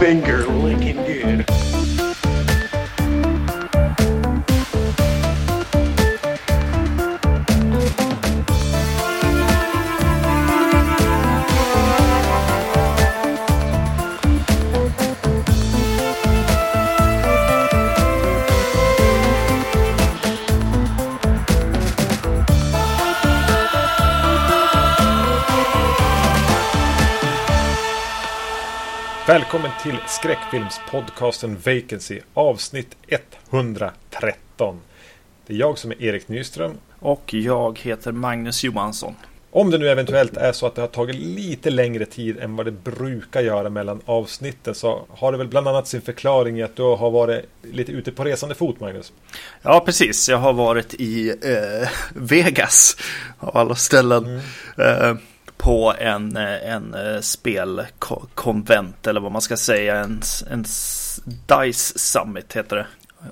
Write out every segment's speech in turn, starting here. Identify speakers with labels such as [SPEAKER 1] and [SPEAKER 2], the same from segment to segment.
[SPEAKER 1] finger
[SPEAKER 2] till skräckfilmspodcasten Vacancy avsnitt 113. Det är jag som är Erik Nyström.
[SPEAKER 3] Och jag heter Magnus Johansson.
[SPEAKER 2] Om det nu eventuellt är så att det har tagit lite längre tid än vad det brukar göra mellan avsnitten så har det väl bland annat sin förklaring i att du har varit lite ute på resande fot Magnus.
[SPEAKER 3] Ja precis, jag har varit i eh, Vegas av alla ställen. Mm. Eh, på en, eh, en eh, spelkonvent eller vad man ska säga. En, en DICE Summit heter det.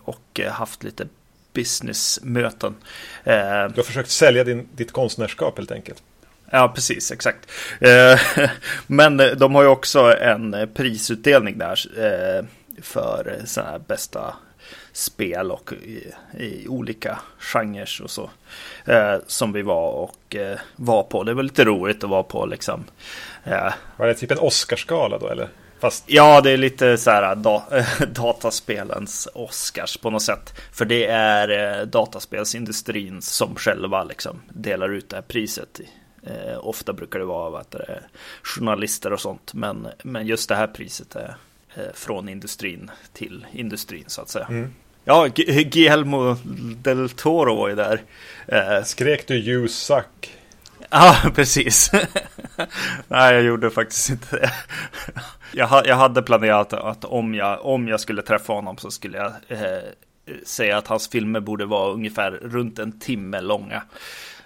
[SPEAKER 3] Och eh, haft lite businessmöten.
[SPEAKER 2] Du har försökt sälja din, ditt konstnärskap helt enkelt.
[SPEAKER 3] Ja, precis, exakt. Men de har ju också en prisutdelning där för sådana här bästa spel och i, i olika genrer och så. Eh, som vi var och eh, var på. Det var lite roligt att vara på liksom.
[SPEAKER 2] Eh, var det typ en Oscarsgala då eller?
[SPEAKER 3] Fast... Ja, det är lite så här da dataspelens Oscars på något sätt. För det är eh, dataspelsindustrin som själva liksom delar ut det här priset. Eh, ofta brukar det vara vet du, journalister och sånt. Men, men just det här priset är eh, från industrin till industrin så att säga. Mm. Ja, Guillermo del Toro var ju där.
[SPEAKER 2] Eh, Skrek du you suck?
[SPEAKER 3] Ja, precis. Nej, jag gjorde faktiskt inte det. Jag, jag hade planerat att om jag, om jag skulle träffa honom så skulle jag eh, säga att hans filmer borde vara ungefär runt en timme långa.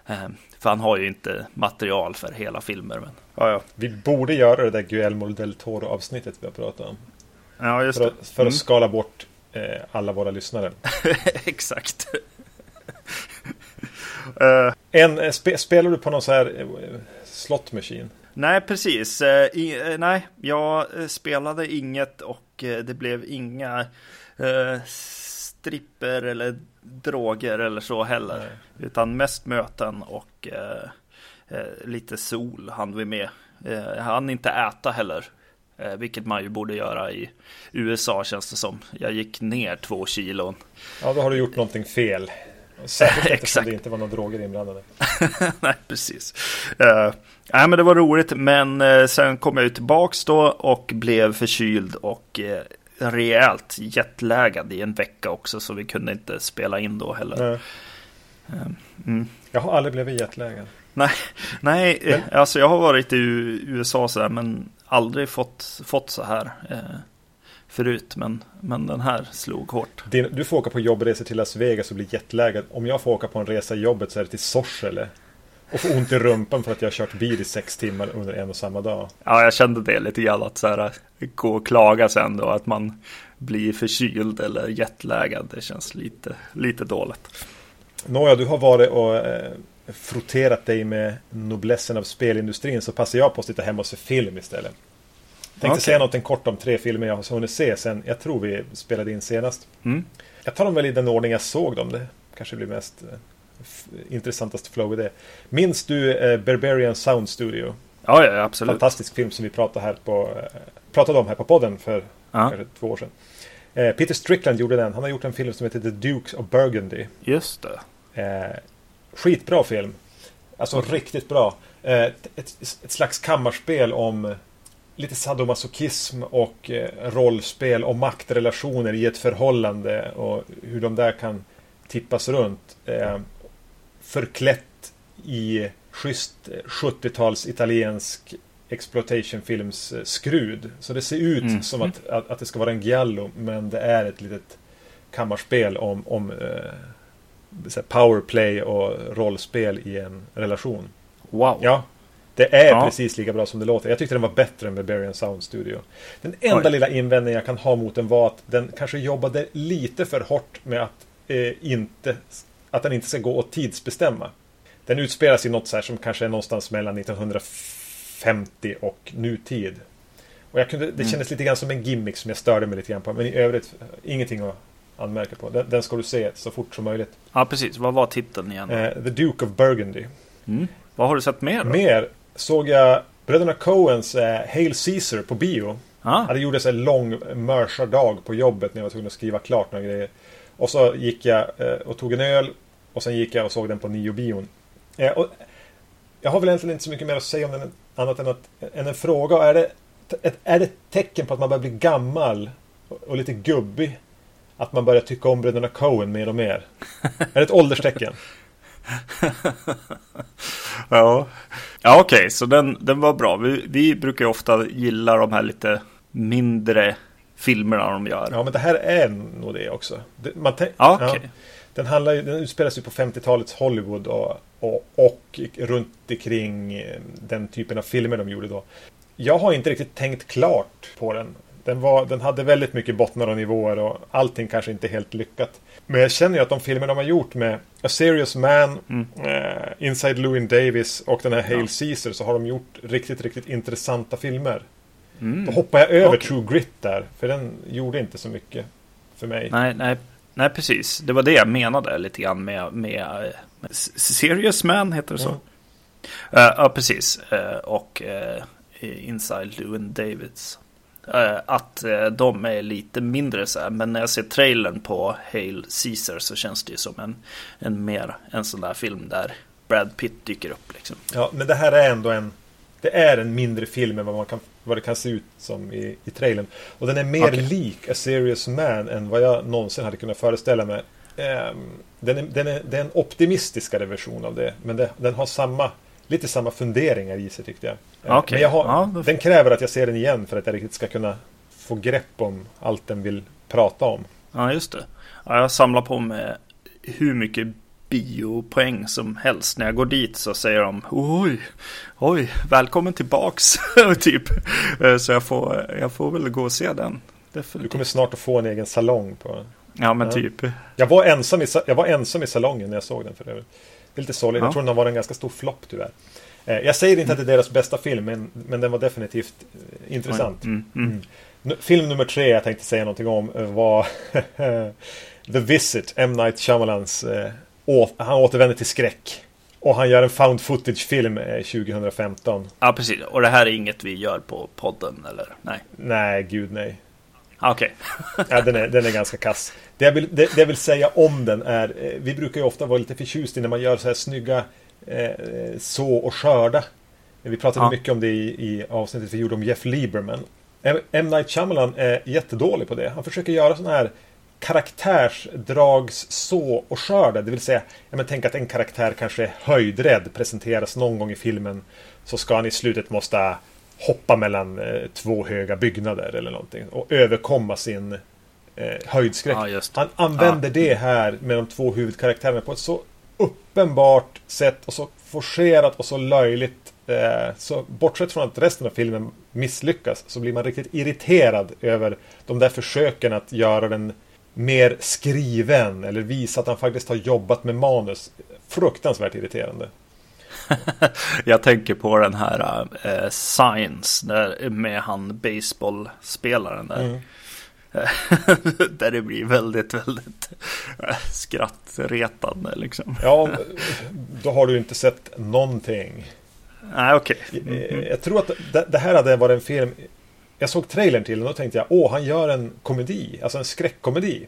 [SPEAKER 3] Eh, för han har ju inte material för hela filmer. Men,
[SPEAKER 2] ja, ja. Vi borde göra det där Guillermo del Toro avsnittet vi har pratat om.
[SPEAKER 3] Ja, just
[SPEAKER 2] för, att, för att mm. skala bort eh, alla våra lyssnare.
[SPEAKER 3] Exakt.
[SPEAKER 2] uh, en, eh, spe, spelar du på någon så här uh, slot machine?
[SPEAKER 3] Nej, precis. I, nej, jag spelade inget och det blev inga stripper eller droger eller så heller. Nej. Utan mest möten och lite sol hann vi med. Jag hann inte äta heller. Eh, vilket man ju borde göra i USA känns det som. Jag gick ner två kilon.
[SPEAKER 2] Ja, då har du gjort någonting fel. Särskilt eftersom det inte var några droger inblandade.
[SPEAKER 3] nej, precis. Uh, nej, men det var roligt. Men uh, sen kom jag ju tillbaks då och blev förkyld och uh, rejält jetlaggad i en vecka också. Så vi kunde inte spela in då heller.
[SPEAKER 2] Mm. Jag har aldrig blivit jetlaggad.
[SPEAKER 3] Nej, nej men... alltså jag har varit i USA sådär, men aldrig fått, fått så här eh, förut. Men, men den här slog hårt.
[SPEAKER 2] Din, du får åka på jobbresor till Las Vegas och bli jetlaggad. Om jag får åka på en resa i jobbet så är det till Sorsele. Och få ont i rumpan för att jag har kört bil i sex timmar under en och samma dag.
[SPEAKER 3] Ja, jag kände det lite grann att så här, gå och klaga sen då. Att man blir förkyld eller jetlaggad. Det känns lite, lite dåligt.
[SPEAKER 2] Nåja, du har varit och eh, frotterat dig med noblessen av spelindustrin så passar jag på att sitta hemma och se film istället. Tänkte okay. säga något kort om tre filmer jag har hunnit se sen jag tror vi spelade in senast. Mm. Jag tar dem väl i den ordning jag såg dem. Det kanske blir mest eh, intressantast flow i det. Minns du eh, Berberian Sound Studio?
[SPEAKER 3] Ja, ja, absolut.
[SPEAKER 2] Fantastisk film som vi pratade, här på, eh, pratade om här på podden för kanske två år sedan. Eh, Peter Strickland gjorde den. Han har gjort en film som heter The Dukes of Burgundy.
[SPEAKER 3] Just det.
[SPEAKER 2] Eh, Skitbra film. Alltså okay. riktigt bra. Eh, ett, ett, ett, slags kammarspel om lite sadomasochism och eh, rollspel och maktrelationer i ett förhållande och hur de där kan tippas runt. Eh, förklätt i schysst 70-tals italiensk exploitationfilms skrud. Så det ser ut mm. som att, att, att, det ska vara en giallo men det är ett litet kammarspel om, om eh, powerplay och rollspel i en relation.
[SPEAKER 3] Wow.
[SPEAKER 2] Ja. Det är ja. precis lika bra som det låter. Jag tyckte den var bättre än Barbarian Sound Studio. Den enda Oj. lilla invändningen jag kan ha mot den var att den kanske jobbade lite för hårt med att, eh, inte, att den inte ska gå att tidsbestämma. Den utspelas i något så här som kanske är någonstans mellan 1950 och nutid. Och jag kunde, det kändes lite grann som en gimmick som jag störde mig lite grann på. Men i övrigt, ingenting att anmärka på. Den, den ska du se så fort som möjligt.
[SPEAKER 3] Ja, precis. Vad var titeln igen?
[SPEAKER 2] Eh, The Duke of Burgundy.
[SPEAKER 3] Mm. Vad har du sett mer då?
[SPEAKER 2] Mer såg jag bröderna Coens eh, Hail Caesar på bio.
[SPEAKER 3] Ah,
[SPEAKER 2] Ja, det gjordes en lång mörsardag på jobbet när jag var tvungen att skriva klart några grejer. Och så gick jag eh, och tog en öl och sen gick jag och såg den på niobion. Eh, jag har väl egentligen inte så mycket mer att säga om den annat än, att, än en fråga. Är det, ett, är det ett tecken på att man börjar bli gammal och, och lite gubbig? Att man börjar tycka om bröderna Coen mer och mer? är det ett ålderstecken?
[SPEAKER 3] ja, ja okej, så den, den var bra. Vi, vi brukar ju ofta gilla de här lite mindre filmerna de gör.
[SPEAKER 2] Ja, men det här är nog det också. Det, man
[SPEAKER 3] Ja, okej.
[SPEAKER 2] Den, handlar ju, den utspelar sig på 50-talets Hollywood och, och, och runt omkring eh, den typen av filmer de gjorde då. Jag har inte riktigt tänkt klart på den. Den, var, den hade väldigt mycket bottnar och nivåer och allting kanske inte helt lyckat. Men jag känner ju att de filmer de har gjort med A Serious Man, eh, Inside Llewyn Davis och den här Hail
[SPEAKER 3] Ja.
[SPEAKER 2] Caesar så har de gjort riktigt, riktigt intressanta filmer.
[SPEAKER 3] Mm.
[SPEAKER 2] Då hoppar jag över
[SPEAKER 3] Okej.
[SPEAKER 2] True Grit där, för den gjorde inte så mycket för mig.
[SPEAKER 3] Nej, nej, nej, precis. Det var det jag menade lite grann med, med, eh, med S- Serious Man, heter det så?
[SPEAKER 2] Mm.
[SPEAKER 3] Eh, ja, precis. Eh, och uh, Inside Llewyn Davids. Eh, att eh, de är lite mindre så här, men när jag ser trailern på Hail Caesar så känns det ju som en, en mer en sån där film där Brad Pitt dyker upp liksom.
[SPEAKER 2] Ja, men det här är ändå en... Det är en mindre film än vad, man kan, vad det kan se ut som i, i trailern. Och den är mer
[SPEAKER 3] Okej.
[SPEAKER 2] lik A Serious Man än vad jag någonsin hade kunnat föreställa mig. Ehm, den är, den är, det är en optimistiskare version av det. Men det, den har samma, lite samma funderingar i sig tyckte jag. Ehm,
[SPEAKER 3] Okej.
[SPEAKER 2] Men jag har,
[SPEAKER 3] Ja, då-
[SPEAKER 2] den kräver att jag ser den igen för att jag riktigt ska kunna få grepp om allt den vill prata om.
[SPEAKER 3] Ja, just det. Ja, jag samlar på mig hur mycket biopoäng som helst. När jag går dit så säger de oj, oj, välkommen tillbaks. typ. Eh, Så jag får, jag får väl gå och se den.
[SPEAKER 2] Du
[SPEAKER 3] Definitivt.
[SPEAKER 2] kommer snart att få en egen salong på
[SPEAKER 3] Ja, men
[SPEAKER 2] Ja.
[SPEAKER 3] typ.
[SPEAKER 2] Jag var, ensam i, jag var ensam i salongen när jag såg den för övrigt. Det är lite sorgligt.
[SPEAKER 3] Ja.
[SPEAKER 2] Jag tror den var en ganska stor flopp tyvärr. Eh, Jag säger inte att det är deras bästa film, men, men den var definitivt eh, intressant.
[SPEAKER 3] Mm, mm.
[SPEAKER 2] Mm. Nu- Film nummer tre jag tänkte säga någonting om eh, var The Visit, M. Night Shyamalans. Han återvänder till skräck. Och han gör en found footage-film eh, 2015.
[SPEAKER 3] Ja, precis. Och det här är inget vi gör på podden, eller? Nej.
[SPEAKER 2] Nej, gud nej.
[SPEAKER 3] Ah, Okej.
[SPEAKER 2] Ja, den, är, den är ganska kass. Det jag, vill, det, det jag vill säga om den är, eh, vi brukar ju ofta vara lite förtjust i när man gör så här snygga eh, så och skörda. Vi pratade
[SPEAKER 3] Ja.
[SPEAKER 2] mycket om det i, i avsnittet vi gjorde om Jeff Lieberman. M. M. Night Shyamalan är jättedålig på det. Han försöker göra sådana här karaktärsdrags så och skörda. Det vill säga, ja, men tänk att en karaktär kanske är höjdrädd, presenteras någon gång i filmen. Så ska han i slutet måste hoppa mellan eh, två höga byggnader eller någonting. Och överkomma sin eh, höjdskräck.
[SPEAKER 3] Ja.
[SPEAKER 2] Han använder det här med de två huvudkaraktärerna på ett så uppenbart sätt och så forcerat och så löjligt. Eh, så bortsett från att resten av filmen misslyckas så blir man riktigt irriterad över de där försöken att göra den mer skriven eller visa att han faktiskt har jobbat med manus. Fruktansvärt irriterande.
[SPEAKER 3] Jag tänker på den här eh, Science där, med han baseballspelaren där.
[SPEAKER 2] Mm.
[SPEAKER 3] där det blir väldigt, väldigt eh, skrattretande liksom.
[SPEAKER 2] Ja, då har du inte sett någonting.
[SPEAKER 3] Nej, okej.
[SPEAKER 2] Eh, Jag tror att det, det här hade varit en film Jag såg trailern till den och då tänkte jag Åh, han gör en komedi Alltså en skräckkomedi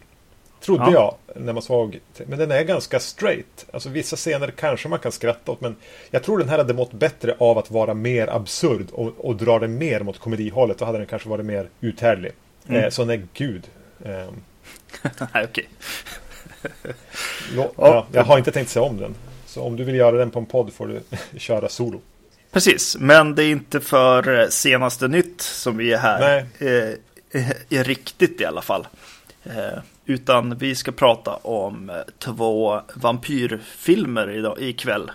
[SPEAKER 2] Trodde
[SPEAKER 3] Ja.
[SPEAKER 2] jag när man såg Men den är ganska straight Alltså vissa scener kanske man kan skratta åt Men jag tror den här hade mått bättre av att vara mer absurd Och, och dra den mer mot komedihållet Då hade den kanske varit mer uthärdlig
[SPEAKER 3] Mm.
[SPEAKER 2] eh, Så nej, gud eh,
[SPEAKER 3] Nej, okej. Ja.
[SPEAKER 2] ja, Jag har inte tänkt säga om den Så om du vill göra den på en podd får du köra solo
[SPEAKER 3] Precis, men det är inte för eh, senaste nytt som vi är här.
[SPEAKER 2] Nej.
[SPEAKER 3] Eh, är riktigt i alla fall. Utan vi ska prata om eh, två vampyrfilmer idag, ikväll.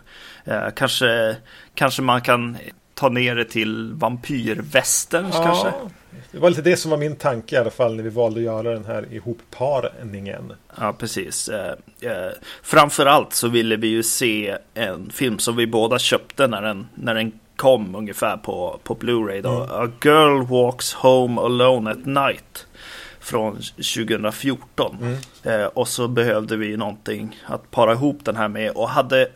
[SPEAKER 3] Eh, kanske, kanske man kan ta ner det till vampyrvästerns kanske?
[SPEAKER 2] Det var lite det som var min tanke i alla fall när vi valde att göra den här ihopparningen.
[SPEAKER 3] Ja, precis. Eh, eh, framförallt så ville vi ju se en film som vi båda köpte när den, när den kom ungefär på, på Blu-ray då. Mm. A Girl Walks Home Alone at Night. Från 2014. Mm. Eh, och så behövde vi någonting att para ihop den här med. Och hade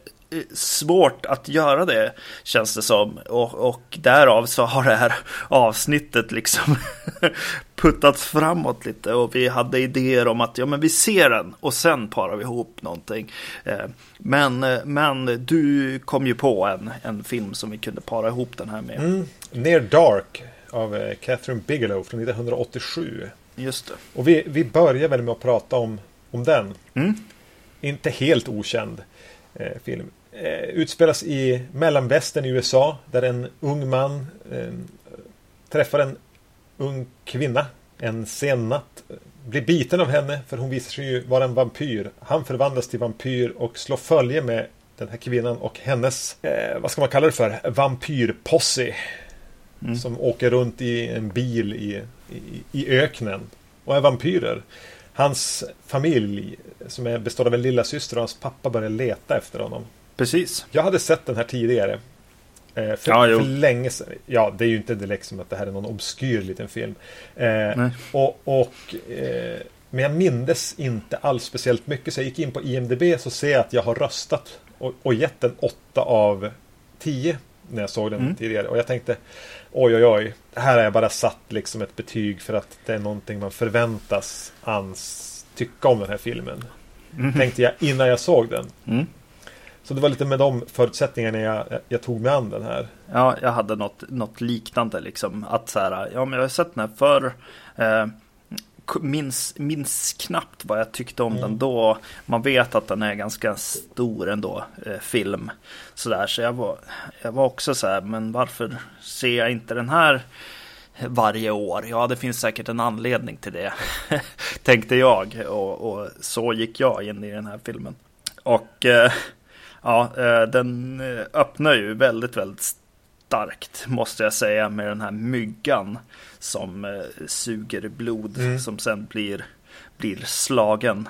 [SPEAKER 3] svårt att göra det känns det som. Och, och därav så har det här avsnittet liksom puttats framåt lite. Och vi hade idéer om att ja, men vi ser den och sen parar vi ihop någonting. Eh, men, eh, men du kom ju på en, en film som vi kunde para ihop den här med. Mm.
[SPEAKER 2] Near Dark av eh, Catherine Bigelow från 1987.
[SPEAKER 3] Just det.
[SPEAKER 2] Och vi, vi börjar väl med att prata om, om den. Mm. Inte helt okänd eh, film eh, utspelas i mellanvästern i USA där en ung man eh, träffar en ung kvinna en sen natt. Blir biten av henne för hon visar sig ju vara en vampyr. Han förvandlas till vampyr och slår följe med den här kvinnan och hennes, eh, vad ska man kalla det för, vampyrposse. Mm. Som åker runt i en bil i, i, i öknen och är vampyrer. Hans familj, som är, består av en lilla syster och hans pappa, börjar leta efter honom.
[SPEAKER 3] Precis.
[SPEAKER 2] Jag hade sett den här tidigare. Eh, för, ja, för länge sedan. Ja, det är ju inte direkt som att det här är någon obskyr liten film. Eh, och, och eh, men jag mindes inte alls speciellt mycket. Så jag gick in på IMDB så ser jag att jag har röstat och, och gett den 8 av 10 när jag såg den mm. tidigare. Och jag tänkte oj oj oj. Här har jag bara satt liksom ett betyg för att det är någonting man förväntas ans tycka om den här filmen. Mm. Tänkte jag innan jag såg den. Mm. Så det var lite med de förutsättningarna jag, jag tog mig an den här.
[SPEAKER 3] Ja, jag hade något, något liknande liksom. Att så här, ja men jag har sett den här förr. Eh, minns, minns knappt vad jag tyckte om mm. den då. Man vet att den är ganska stor ändå, eh, film. Så där, så jag var, jag var också så här, men varför ser jag inte den här varje år? Ja, det finns säkert en anledning till det, tänkte jag. Och, och, så gick jag in i den här filmen. Och eh, Ja, eh, den eh, öppnar ju väldigt, väldigt starkt måste jag säga med den här myggan som eh, suger blod mm. som sen blir, blir slagen.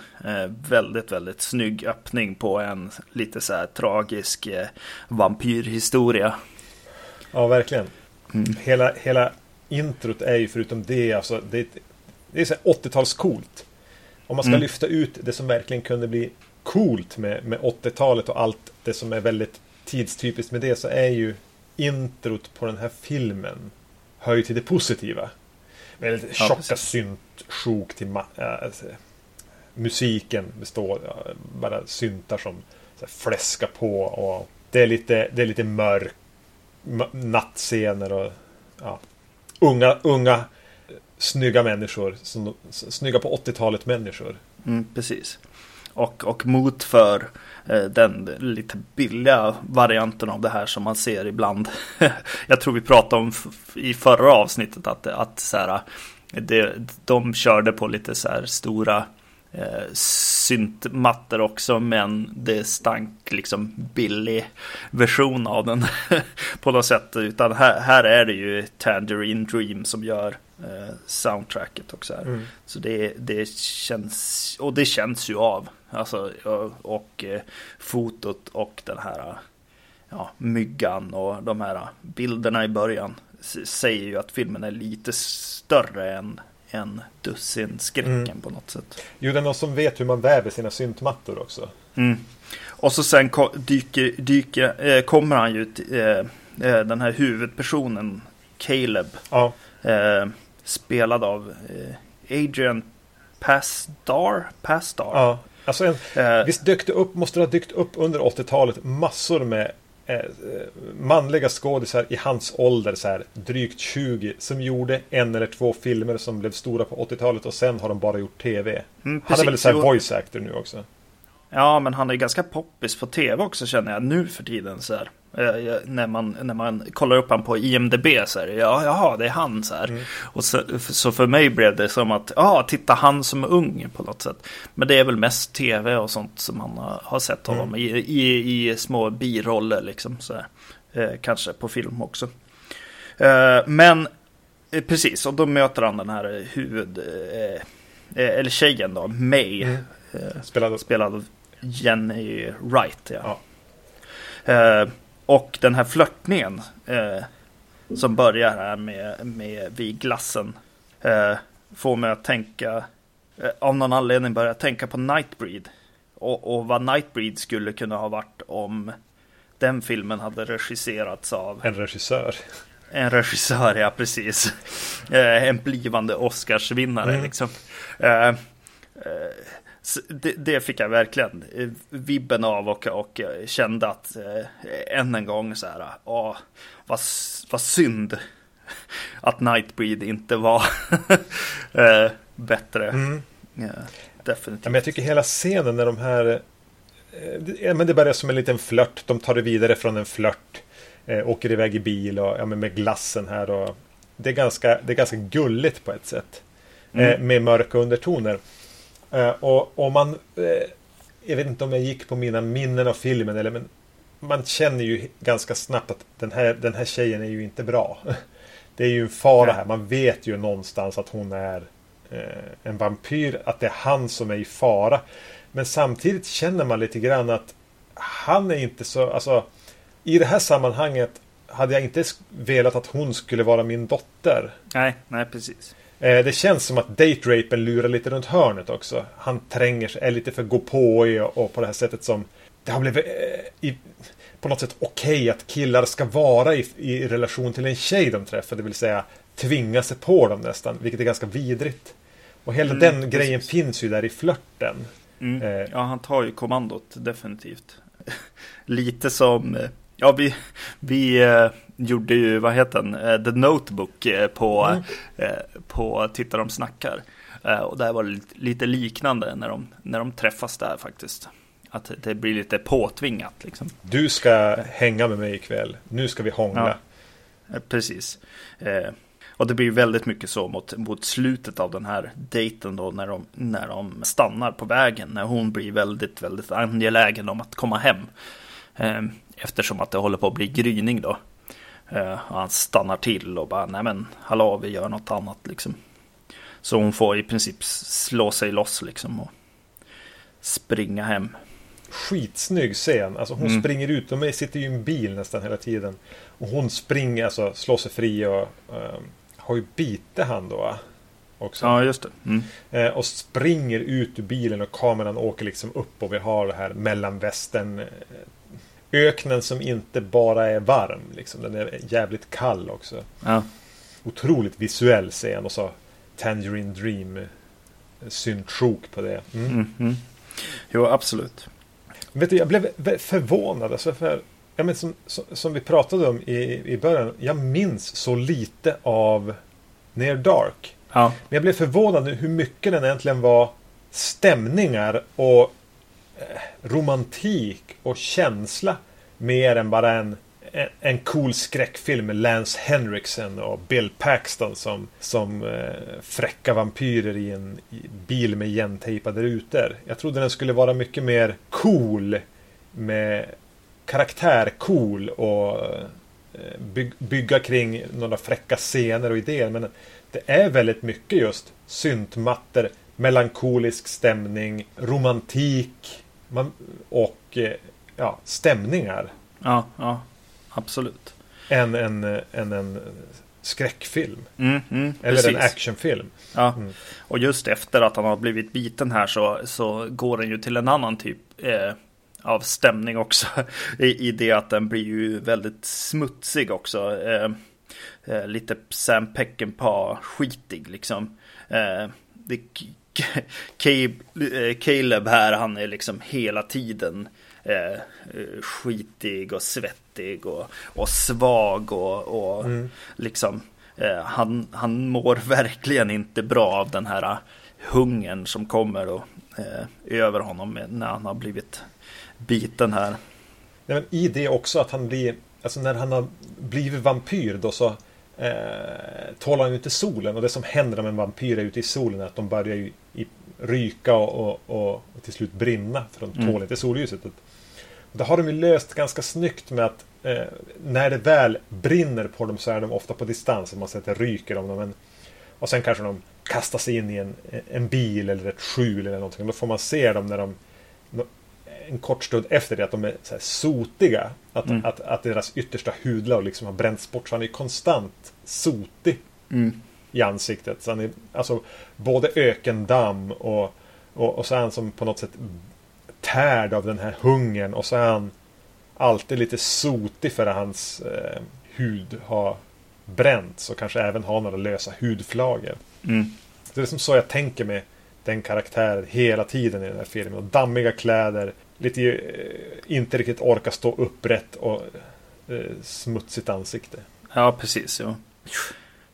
[SPEAKER 3] Väldigt, väldigt snygg öppning på en lite så här tragisk vampyrhistoria.
[SPEAKER 2] Ja, verkligen. Mm. Hela, hela introt är ju förutom det, alltså, det, det är så 80-talscoolt. Om man ska mm. lyfta ut det som verkligen kunde bli coolt med, med 80-talet och allt det som är väldigt tidstypiskt med det så är ju introt på den här filmen hör ju till det positiva. Väldigt ja, tjocka syntsjok till äh, musiken består bara syntar som så fläskar på och det är lite, det är lite mörk nattscener och ja, unga, unga snygga människor. Som, snygga på 80-talet människor.
[SPEAKER 3] Mm, precis och, och mot för Eh, den lite billiga varianten av det här som man ser ibland. Jag tror vi pratade om i förra avsnittet att, att så här, det, de körde på lite så här stora eh, syntmattor också men det stank liksom billig version av den på något sätt. Utan här, här är det ju Tangerine Dream som gör eh, soundtracket också. Mm. Så det, det känns, och det känns ju av. Alltså, och eh, fotot och den här ja, myggan och de här bilderna i början säger ju att filmen är lite större än en dussin skräcken mm. på något sätt.
[SPEAKER 2] Jo, det är någon som vet hur man väver sina syntmattor också.
[SPEAKER 3] Mm. Och så sen dyker, dyker, eh, kommer han ju till eh, den här huvudpersonen Caleb. Ja. Eh, spelad av eh, Adrian Pastar. Pastar.
[SPEAKER 2] Ja, alltså en, eh, visst dök det upp, måste det ha dykt upp under 80-talet massor med eh, manliga skådisar i hans ålder, så här, drygt 20, som gjorde en eller två filmer som blev stora på 80-talet och sen har de bara gjort tv. Mm, han är väl så här voice actor nu också.
[SPEAKER 3] Ja, men han är ganska poppis på tv också känner jag nu för tiden. Så här. Eh, när, man, när man kollar upp han på IMDB så här, ja, jaha, det är han så här. Mm. Och så, så för mig blev det som att, ja, titta han som är ung på något sätt. Men det är väl mest tv och sånt som man har, har sett honom mm. i, i, i, små biroller liksom. Så här. Eh, kanske på film också. Eh, men eh, precis, och då möter han den här huvud, eh, eller tjejen då, May. Mm.
[SPEAKER 2] Spelad.
[SPEAKER 3] spelad av Jenny Wright. Ja. ja. och den här flörtningen eh, som börjar här med, med vid glassen eh, får mig att tänka, eh, av någon anledning börja tänka på Nightbreed. Och, och vad Nightbreed skulle kunna ha varit om den filmen hade regisserats av
[SPEAKER 2] En regissör.
[SPEAKER 3] en regissör, ja precis. Eh, en blivande Oscarsvinnare
[SPEAKER 2] Mm.
[SPEAKER 3] liksom. Eh, eh, det, det fick jag verkligen eh, vibben av och, och kände att eh, än en gång så här, åh, vad, vad synd att Nightbreed inte var eh, bättre.
[SPEAKER 2] Mm.
[SPEAKER 3] Ja,
[SPEAKER 2] Ja,
[SPEAKER 3] definitivt.
[SPEAKER 2] men jag tycker hela scenen när de här... eh, Ja, men det börjar som en liten flört. De tar det vidare från en flört. Eh, åker iväg i bil och ja, men med glassen här. Och det, är ganska, det är ganska gulligt på ett sätt.
[SPEAKER 3] Mm.
[SPEAKER 2] med mörka undertoner. Eh, och om man... Eh, jag vet inte om jag gick på mina minnen av filmen. Eller, men man känner ju ganska snabbt att den här, den här tjejen är ju inte bra. Det är ju en fara här. Man vet ju någonstans att hon är eh, en vampyr. Att det är han som är i fara. Men samtidigt känner man lite grann att han är inte så... Alltså, I det här sammanhanget hade jag inte velat att hon skulle vara min dotter.
[SPEAKER 3] Nej, nej precis.
[SPEAKER 2] Eh, Det känns som att date-rapen lurar lite runt hörnet också. Han tränger sig, är lite för gå på i och, på det här sättet som det har blivit eh, i, på något sätt okej att killar ska vara i, i relation till en tjej de träffar. Det vill säga tvinga sig på dem nästan, vilket är ganska vidrigt. Och hela
[SPEAKER 3] Mm,
[SPEAKER 2] den
[SPEAKER 3] precis.
[SPEAKER 2] grejen finns ju där i flörten.
[SPEAKER 3] Mm.
[SPEAKER 2] Eh.
[SPEAKER 3] Ja, han tar ju kommandot definitivt. Lite som, eh, ja vi, vi gjorde ju, vad heter den, eh, The Notebook eh, på,
[SPEAKER 2] Mm.
[SPEAKER 3] eh, på Titta de snackar. Och där var det lite, liknande när de, när de träffas där faktiskt. Att det blir lite påtvingat liksom.
[SPEAKER 2] Du ska hänga med mig ikväll. Nu ska vi hångla.
[SPEAKER 3] Eh, Precis. Och det blir väldigt mycket så mot, mot slutet av den här dejten då när de, när de stannar på vägen. När hon blir väldigt, väldigt angelägen om att komma hem. Eftersom att det håller på att bli gryning då. Eh, och han stannar till och bara, nej men hallå vi gör något annat liksom. Så hon får i princip slå sig loss liksom och springa hem.
[SPEAKER 2] Skitsnygg scen. Alltså hon
[SPEAKER 3] Mm.
[SPEAKER 2] springer ut. De sitter ju i en bil nästan hela tiden. Och hon springer, alltså slår sig fri och ehm, har ju bitit han då. Också.
[SPEAKER 3] Ja, just det. Mm.
[SPEAKER 2] Eh, och springer ut ur bilen och kameran åker liksom upp och vi har det här mellanvästern. Öknen som inte bara är varm. Liksom. Den är jävligt kall också.
[SPEAKER 3] Ja.
[SPEAKER 2] Otroligt visuell scen och så Tangerine Dream eh, syntsjok på det. Mm.
[SPEAKER 3] Mm, mm. Jo, absolut.
[SPEAKER 2] Vet du, jag blev förvånad. Alltså för, ja, men som, som, som vi pratade om i, i början. Jag minns så lite av Near Dark.
[SPEAKER 3] Ja,
[SPEAKER 2] Men jag blev förvånad nu hur mycket den egentligen var stämningar och eh, romantik och känsla. Mer än bara en, en, en cool skräckfilm med Lance Henriksen och Bill Paxton som, som eh, fräcka vampyrer i en i bil med igentejpade rutor. Jag trodde den skulle vara mycket mer cool med karaktär cool och eh, by, bygga kring några fräcka scener och idéer. Men det är väldigt mycket just syntmattor, melankolisk stämning, romantik man, och eh, ja, stämningar.
[SPEAKER 3] ja, ja, absolut.
[SPEAKER 2] Än en, eh, än en skräckfilm.
[SPEAKER 3] Mm, mm,
[SPEAKER 2] Eller
[SPEAKER 3] precis.
[SPEAKER 2] en actionfilm.
[SPEAKER 3] Ja.
[SPEAKER 2] Mm.
[SPEAKER 3] Och just efter att han har blivit biten här så, så går den ju till en annan typ eh, av stämning också. I, I det att den blir ju väldigt smutsig också. Eh, eh, lite Sam Peckinpah-skitig liksom. Eh, det, eh, Caleb här, han är liksom hela tiden eh, eh, skitig och svettig och, och svag och, och
[SPEAKER 2] Mm.
[SPEAKER 3] liksom eh, han, han mår verkligen inte bra av den här eh, hungern som kommer och, eh, över honom när han har blivit biten här.
[SPEAKER 2] Men I det också att han blir, alltså när han har blivit vampyr då så eh, han ju inte solen. Och det som händer om en vampyr är ute i solen är att de börjar ju i, ryka och, och, och, till slut brinna. För de tål
[SPEAKER 3] Mm.
[SPEAKER 2] inte solljuset. Det har de ju löst ganska snyggt med att eh, när det väl brinner på dem så är de ofta på distans. Och man sätter ryker om dem. Men, och sen kanske de kastar sig in i en, en bil eller ett skjul eller någonting. Då får man se dem när de en kort stund efter det att de är så sotiga. Att,
[SPEAKER 3] Mm.
[SPEAKER 2] att, att deras yttersta hudlag liksom har bränts bort. Så han är konstant sotig
[SPEAKER 3] Mm.
[SPEAKER 2] i ansiktet. Så han är alltså både ökendamm och, och, och så är han som på något sätt tärd av den här hungern. Och så är han alltid lite sotig för att hans eh, hud har bränts och kanske även har några lösa hudflagor.
[SPEAKER 3] Mm.
[SPEAKER 2] Det är som så jag tänker med den karaktären hela tiden i den här filmen. Och dammiga kläder, lite eh, inte riktigt orka stå upprätt och eh, smutsigt ansikte.
[SPEAKER 3] Ja, precis. Jo.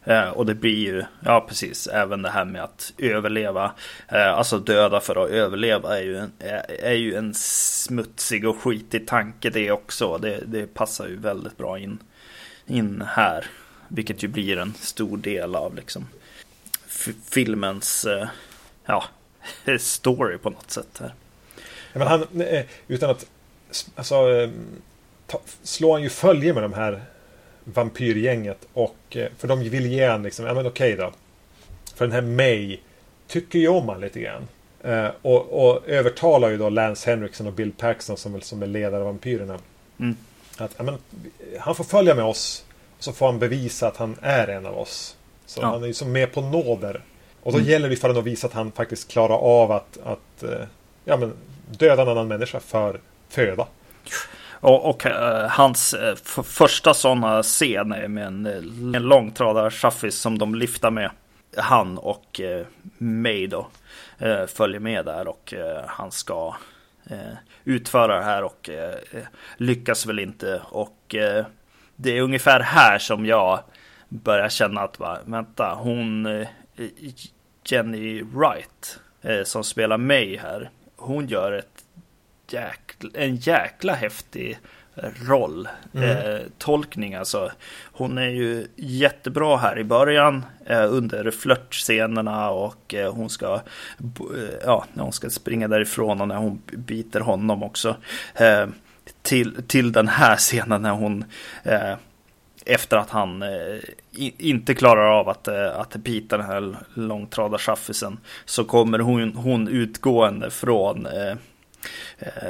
[SPEAKER 3] Eh, och det blir ju, ja precis, även det här med att överleva. Eh, alltså döda för att överleva är ju en, eh, är, ju en smutsig och skitig tanke det också. Det, det passar ju väldigt bra in, in här. Vilket ju blir en stor del av liksom filmens ja, story på något sätt. här.
[SPEAKER 2] Ja, Men han, utan att alltså, ta, slår han ju följe med de här vampyrgänget. Och, eh, för de vill ge han liksom, ja men okej då. För den här May tycker ju om han lite grann. Eh, och, och övertalar ju då Lance Henriksen och Bill Paxton som, som är ledare av vampyrerna.
[SPEAKER 3] Mm.
[SPEAKER 2] Att ja, men, han får följa med oss. Och så får han bevisa att han är en av oss. Så
[SPEAKER 3] Ja.
[SPEAKER 2] han är ju som med på nåder. Och då
[SPEAKER 3] Mm.
[SPEAKER 2] gäller det för honom att visa att han faktiskt klarar av att, att eh, ja, men, döda en annan människa för föda.
[SPEAKER 3] Och, och uh, hans uh, första sådana scen är med en, eh, en långtradarchaffis som de lyfter med. Han och uh, May då uh, följer med där och han ska utföra det här och lyckas väl inte. Och det är ungefär här som jag börjar känna att va, vänta, hon Jenny Wright som spelar May här. Hon gör ett jäkla, en jäkla häftig roll.
[SPEAKER 2] Mm.
[SPEAKER 3] Eh, tolkning alltså. Hon är ju jättebra här i början eh, under flörtscenerna och eh, hon ska eh, ja, när hon ska springa därifrån och när hon biter honom också. Eh, till, till den här scenen när hon eh, efter att han i, inte klarar av att, att bita den här långtradarchaffisen så kommer hon, hon utgående från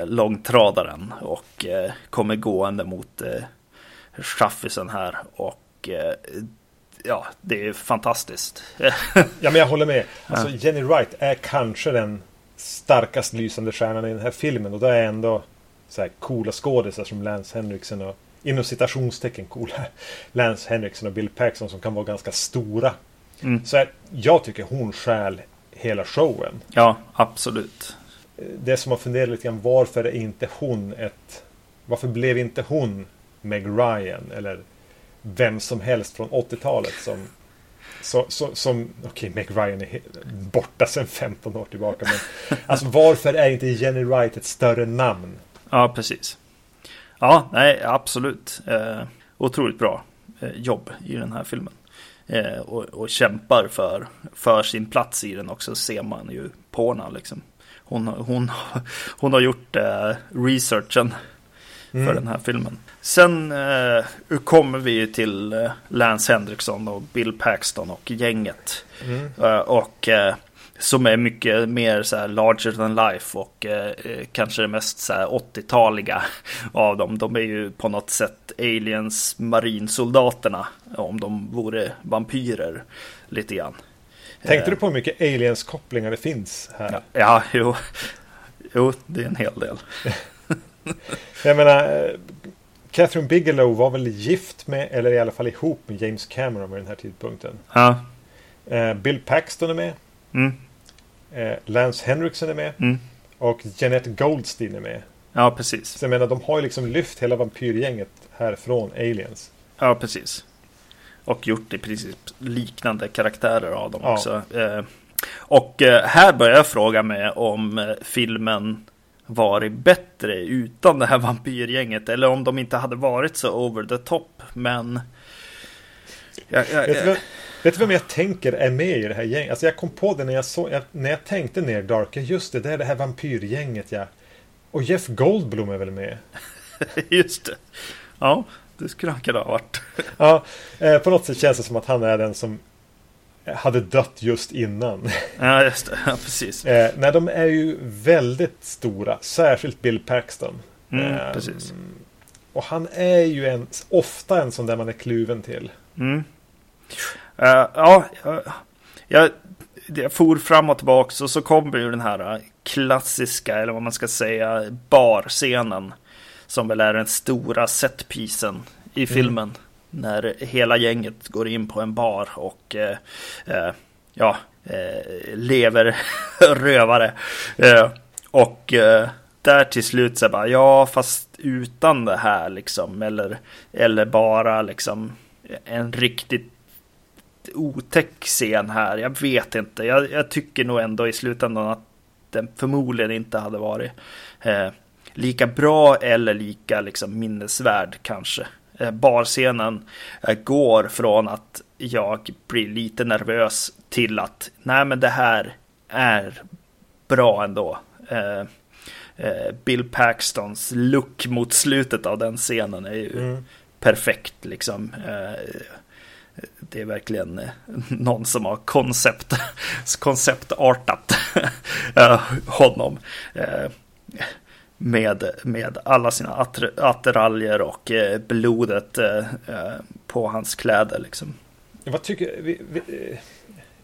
[SPEAKER 3] långtradaren och eh, kommer gående mot eh, chaffisen här och eh, ja, det är fantastiskt.
[SPEAKER 2] Ja, men jag håller med. Alltså, Jenny Wright är kanske den starkast lysande stjärnan i den här filmen. Och det är ändå så här coola skådisar som Lance Henriksen och inom citationstecken coola Lance Henriksen och Bill Paxton som kan vara ganska stora.
[SPEAKER 3] Mm.
[SPEAKER 2] Så här, jag tycker hon stjäl hela showen.
[SPEAKER 3] ja, absolut.
[SPEAKER 2] Det som man funderar lite grann varför är inte hon ett... Varför blev inte hon Meg Ryan eller vem som helst från 80-talet som... Så, så, som, okej, Meg Ryan är borta sedan 15 år tillbaka. Men alltså varför är inte Jenny Wright ett större namn?
[SPEAKER 3] Ja, precis. Ja, nej, absolut. Eh, otroligt bra eh, jobb i den här filmen. Eh, och, och kämpar för, för sin plats i den också, ser man ju på henne liksom. Hon, hon, hon har gjort eh, researchen för
[SPEAKER 2] Mm.
[SPEAKER 3] den här filmen. Sen eh, kommer vi ju till eh, Lance Henriksen och Bill Paxton och gänget.
[SPEAKER 2] Mm.
[SPEAKER 3] Och som är mycket mer så här larger than life och eh, kanske det mest så här 80-taliga av dem. De är ju på något sätt aliens marinsoldaterna om de vore vampyrer lite grann.
[SPEAKER 2] Tänkte
[SPEAKER 3] Eh,
[SPEAKER 2] du på hur mycket aliens-kopplingar det finns här?
[SPEAKER 3] Ja, ja jo. jo, det är en hel del.
[SPEAKER 2] Jag menar, eh, Catherine Bigelow var väl gift med, eller i alla fall ihop med James Cameron vid den här tidpunkten.
[SPEAKER 3] Ja,
[SPEAKER 2] Eh, Bill Paxton är med.
[SPEAKER 3] mm,
[SPEAKER 2] Eh, Lance Henriksen är med.
[SPEAKER 3] mm.
[SPEAKER 2] Och Jeanette Goldstein är med.
[SPEAKER 3] ja precis.
[SPEAKER 2] Så jag menar, de har ju liksom lyft hela vampyrgänget här från Aliens.
[SPEAKER 3] Ja, precis. Och gjort i princip liknande karaktärer av dem
[SPEAKER 2] Ja.
[SPEAKER 3] också. Eh, och eh, här börjar jag fråga mig om eh, filmen varit bättre utan det här vampyrgänget. Eller om de inte hade varit så over the top. Men... Jag, jag,
[SPEAKER 2] Vet, du, vem- vet du vem jag tänker är med i det här gänget? Alltså jag kom på det när jag, jag, när jag tänkte ner Dark. Just det, det är det här vampyrgänget ja. Och Jeff Goldblum är väl med?
[SPEAKER 3] just det. Ja, det skulle han kunna ha varit.
[SPEAKER 2] Ja, eh, på något sätt känns det som att han är den som hade dött just innan.
[SPEAKER 3] Ja, just det. Ja, precis.
[SPEAKER 2] Eh, nej, de är ju väldigt stora. Särskilt Bill Paxton.
[SPEAKER 3] Mm,
[SPEAKER 2] Eh,
[SPEAKER 3] precis.
[SPEAKER 2] Och han är ju en, ofta en sån där man är kluven till.
[SPEAKER 3] Mm. Eh, ja, jag, jag, jag for fram och tillbaka och så kommer ju den här eh, klassiska, eller vad man ska säga, barscenen. Som väl är den stora setpisen i filmen. När hela gänget går in på en bar och eh, eh, ja, eh, lever rövare. Eh, och eh, där till slut så bara, ja fast utan det här liksom. Eller, eller bara liksom en riktigt otäck scen här. Jag vet inte. Jag, jag tycker nog ändå i slutändan att den förmodligen inte hade varit eh, lika bra eller lika liksom, minnesvärd kanske. Eh, barscenen eh, går från att jag blir lite nervös till att nej men det här är bra ändå. Eh, Bill Paxtons look mot slutet av den scenen är ju
[SPEAKER 2] Mm.
[SPEAKER 3] perfekt liksom. Det är verkligen någon som har koncept, konceptartat honom. Med, med alla sina attir- attiraljer och eh, blodet eh, eh, på hans kläder liksom.
[SPEAKER 2] Vad tycker vi, vi,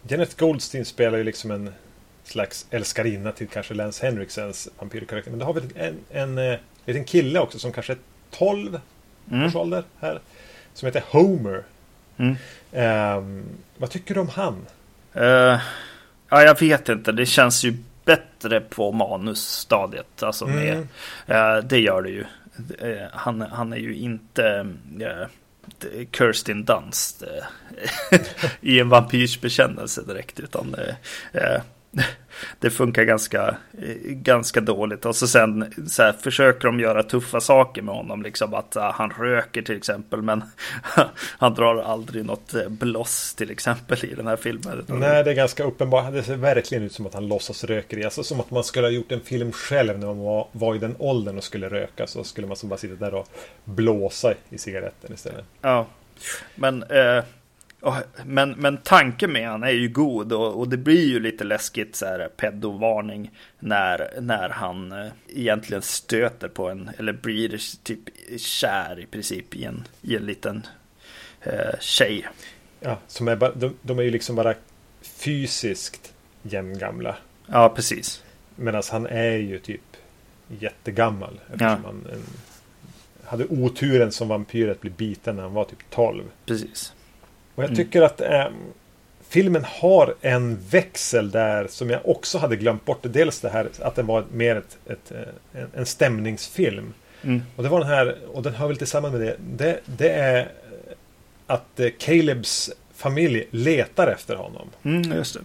[SPEAKER 2] Janet Goldstein spelar ju liksom en slags älskarinna till kanske Lance Henriksens vampyrkaraktär. Men då har vi en, en, en liten kille också som kanske är 12
[SPEAKER 3] Mm.
[SPEAKER 2] års ålder här. Som heter Homer.
[SPEAKER 3] Mm.
[SPEAKER 2] Ehm, vad tycker du om han?
[SPEAKER 3] Eh, ja, jag vet inte. Det känns ju bättre på manusstadiet. Alltså med,
[SPEAKER 2] Mm.
[SPEAKER 3] eh, det gör det ju. Eh, han, han är ju inte eh, Kirsten Dunst i en vampyrs bekännelse direkt. Utan eh, det funkar ganska, eh, ganska dåligt. Och så sen så här, försöker de göra tuffa saker med honom. Liksom att ah, han röker till exempel. Men han drar aldrig något eh, bloss till exempel i den här filmen.
[SPEAKER 2] Nej, det är ganska uppenbart. Det ser verkligen ut som att han låtsas röker. Alltså som att man skulle ha gjort en film själv när man var, var i den åldern och skulle röka. Så skulle man som bara sitta där och blåsa i cigaretten istället.
[SPEAKER 3] Ja, men, eh, men, men tanken med han är ju god och, och det blir ju lite läskigt så här pedovarning när, när han eh, egentligen stöter på en eller blir typ kär i princip i en, i en liten eh, tjej.
[SPEAKER 2] Ja, som är bara, de, de är ju liksom bara fysiskt jämngamla.
[SPEAKER 3] Ja, precis.
[SPEAKER 2] Medan han är ju typ jättegammal. Eftersom
[SPEAKER 3] Ja.
[SPEAKER 2] han en, hade oturen som vampyr att bli biten när han var typ 12.
[SPEAKER 3] Precis.
[SPEAKER 2] Och jag
[SPEAKER 3] Mm.
[SPEAKER 2] tycker att eh, filmen har en växel där som jag också hade glömt bort. Dels det här att den var mer ett, ett, eh, en, en stämningsfilm.
[SPEAKER 3] Mm.
[SPEAKER 2] Och det var den här, och den hör väl tillsammans med det. Det, det är att eh, Calebs familj letar efter honom.
[SPEAKER 3] Mm, just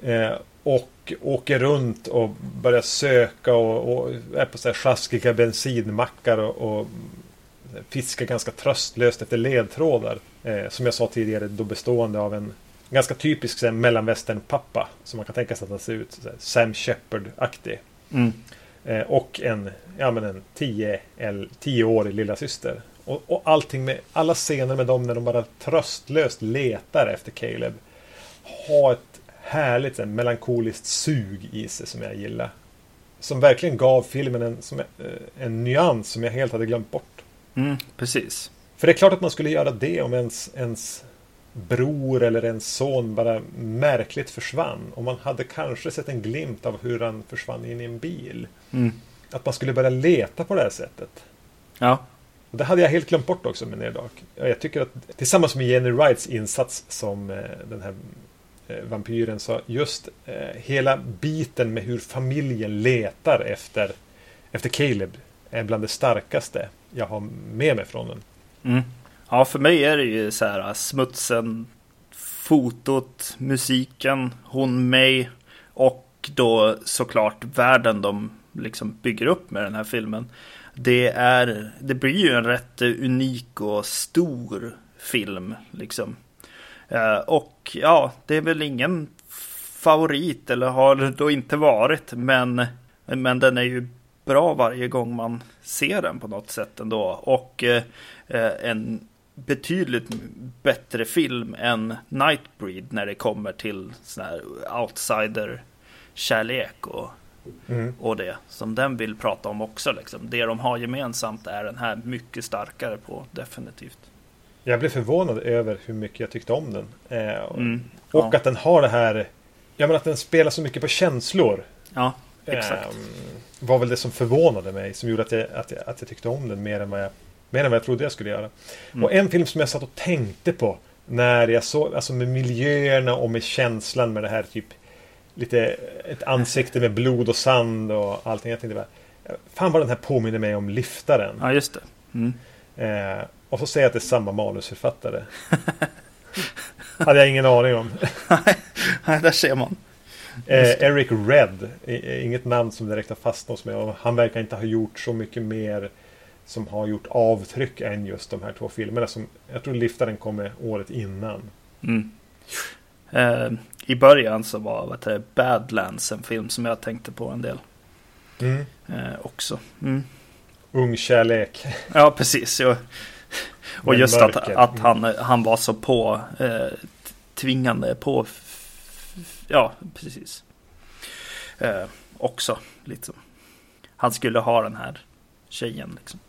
[SPEAKER 3] det.
[SPEAKER 2] Eh, och åker runt och börjar söka och, och är på så här sjaskiga bensinmackar och, och fiskar ganska tröstlöst efter ledtrådar. Eh, som jag sa tidigare, då bestående av en ganska typisk mellanvästern-pappa. Som man kan tänka sig att han ser ut. Så här, Sam Shepard-aktig.
[SPEAKER 3] Mm.
[SPEAKER 2] Eh, och en, ja, men en 10 el- 10-årig lilla syster. Och, och allting med alla scener med dem när de bara tröstlöst letar efter Caleb. Har ett härligt så här, melankoliskt sug i sig som jag gillar. Som verkligen gav filmen en, som, eh, en nyans som jag helt hade glömt bort.
[SPEAKER 3] Mm, precis.
[SPEAKER 2] För det är klart att man skulle göra det om ens, ens bror eller ens son bara märkligt försvann. Och man hade kanske sett en glimt av hur han försvann in i en bil.
[SPEAKER 3] Mm.
[SPEAKER 2] Att man skulle börja leta på det här sättet.
[SPEAKER 3] Ja,
[SPEAKER 2] Och det hade jag helt glömt bort också med Near Dark. Och Jag tycker att tillsammans med Jenny Wrights insats som eh, den här eh, vampyren så just eh, hela biten med hur familjen letar efter, efter Caleb är bland det starkaste jag har med mig från den.
[SPEAKER 3] Mm. Ja, för mig är det ju så här smutsen, fotot, musiken, hon mig och då såklart världen de liksom bygger upp med den här filmen. Det, är, det blir ju en rätt unik och stor film liksom. Eh, och ja, det är väl ingen favorit eller har det då inte varit, men, men den är ju bra varje gång man ser den på något sätt ändå. Och eh, en betydligt bättre film än Nightbreed när det kommer till sån här outsider-kärlek och,
[SPEAKER 2] Mm.
[SPEAKER 3] och det som den vill prata om också. Liksom. Det de har gemensamt är den här mycket starkare på, definitivt.
[SPEAKER 2] Jag blev förvånad över hur mycket jag tyckte om den. Eh, och
[SPEAKER 3] Mm.
[SPEAKER 2] och
[SPEAKER 3] Ja.
[SPEAKER 2] att den har det här... Ja, men att den spelar så mycket på känslor.
[SPEAKER 3] Ja, exakt.
[SPEAKER 2] Ehm, var väl det som förvånade mig. Som gjorde att jag, att jag, att jag tyckte om den mer än vad jag, mer än vad jag trodde jag skulle göra.
[SPEAKER 3] Mm.
[SPEAKER 2] Och en film som jag satt och tänkte på. När jag såg, alltså med miljöerna och med känslan med det här typ Lite ett ansikte med blod och sand och allting. Jag tänkte bara Fan vad den här påminner mig om Liftaren.
[SPEAKER 3] Ja, just det. Mm.
[SPEAKER 2] Eh, och så säger jag att det är samma manusförfattare. Hade jag ingen aning om.
[SPEAKER 3] Nej, där ser man.
[SPEAKER 2] Eh, Eric Red, inget namn som direkt har fastnat hos mig. Och han verkar inte ha gjort så mycket mer som har gjort avtryck än just de här två filmerna. Som, jag tror Liftaren kommer året innan.
[SPEAKER 3] Mm. Eh, I början så var vad heter det, Badlands en film som jag tänkte på en del
[SPEAKER 2] Mm.
[SPEAKER 3] eh, också. Mm.
[SPEAKER 2] Ung kärlek.
[SPEAKER 3] Ja, precis. Och, och just att,
[SPEAKER 2] mörker.
[SPEAKER 3] att han, han var så på eh, tvingande på. Ja, precis. Eh, också liksom. Han skulle ha den här tjejen liksom.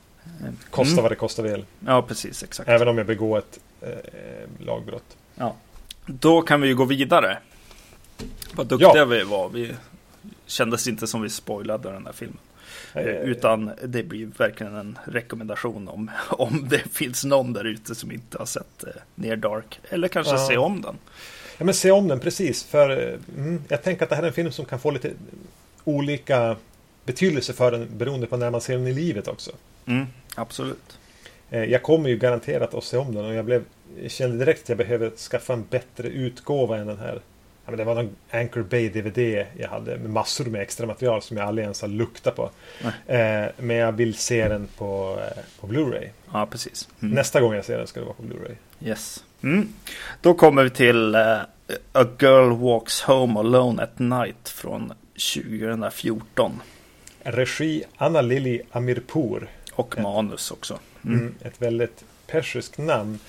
[SPEAKER 3] Eh,
[SPEAKER 2] Kosta
[SPEAKER 3] mm.
[SPEAKER 2] vad det kostar vill.
[SPEAKER 3] Ja, precis. Exakt.
[SPEAKER 2] Även om jag begår ett eh, lagbrott.
[SPEAKER 3] Ja. Då kan vi ju gå vidare. Vad duktiga
[SPEAKER 2] Ja.
[SPEAKER 3] vi var. Vi kändes inte som vi spoilade den här filmen.
[SPEAKER 2] Eh,
[SPEAKER 3] Utan det blir verkligen en rekommendation om, om det finns någon där ute som inte har sett eh, Near Dark. Eller kanske
[SPEAKER 2] Ja.
[SPEAKER 3] se om den.
[SPEAKER 2] Ja, men se om den precis. För eh, mm, jag tänker att det här är en film som kan få lite olika betydelse för den beroende på när man ser den i livet också.
[SPEAKER 3] Mm, absolut.
[SPEAKER 2] Eh, Jag kommer ju garanterat att se om den och jag, blev, kände direkt att jag behöver skaffa en bättre utgåva än den här. Ja, men det var någon Anchor Bay DVD jag hade med massor med extra material som jag aldrig ens har luktat på. Eh, men jag vill se den på, på Blu-ray.
[SPEAKER 3] Ja, precis. Mm.
[SPEAKER 2] Nästa gång jag ser den ska det vara på Blu-ray.
[SPEAKER 3] Yes. Mm. Då kommer vi till eh, A Girl Walks Home Alone at Night från 2014.
[SPEAKER 2] Regi Anna Lili Amirpour.
[SPEAKER 3] Och
[SPEAKER 2] Ja.
[SPEAKER 3] manus också. Mm.
[SPEAKER 2] Mm, ett väldigt persiskt namn.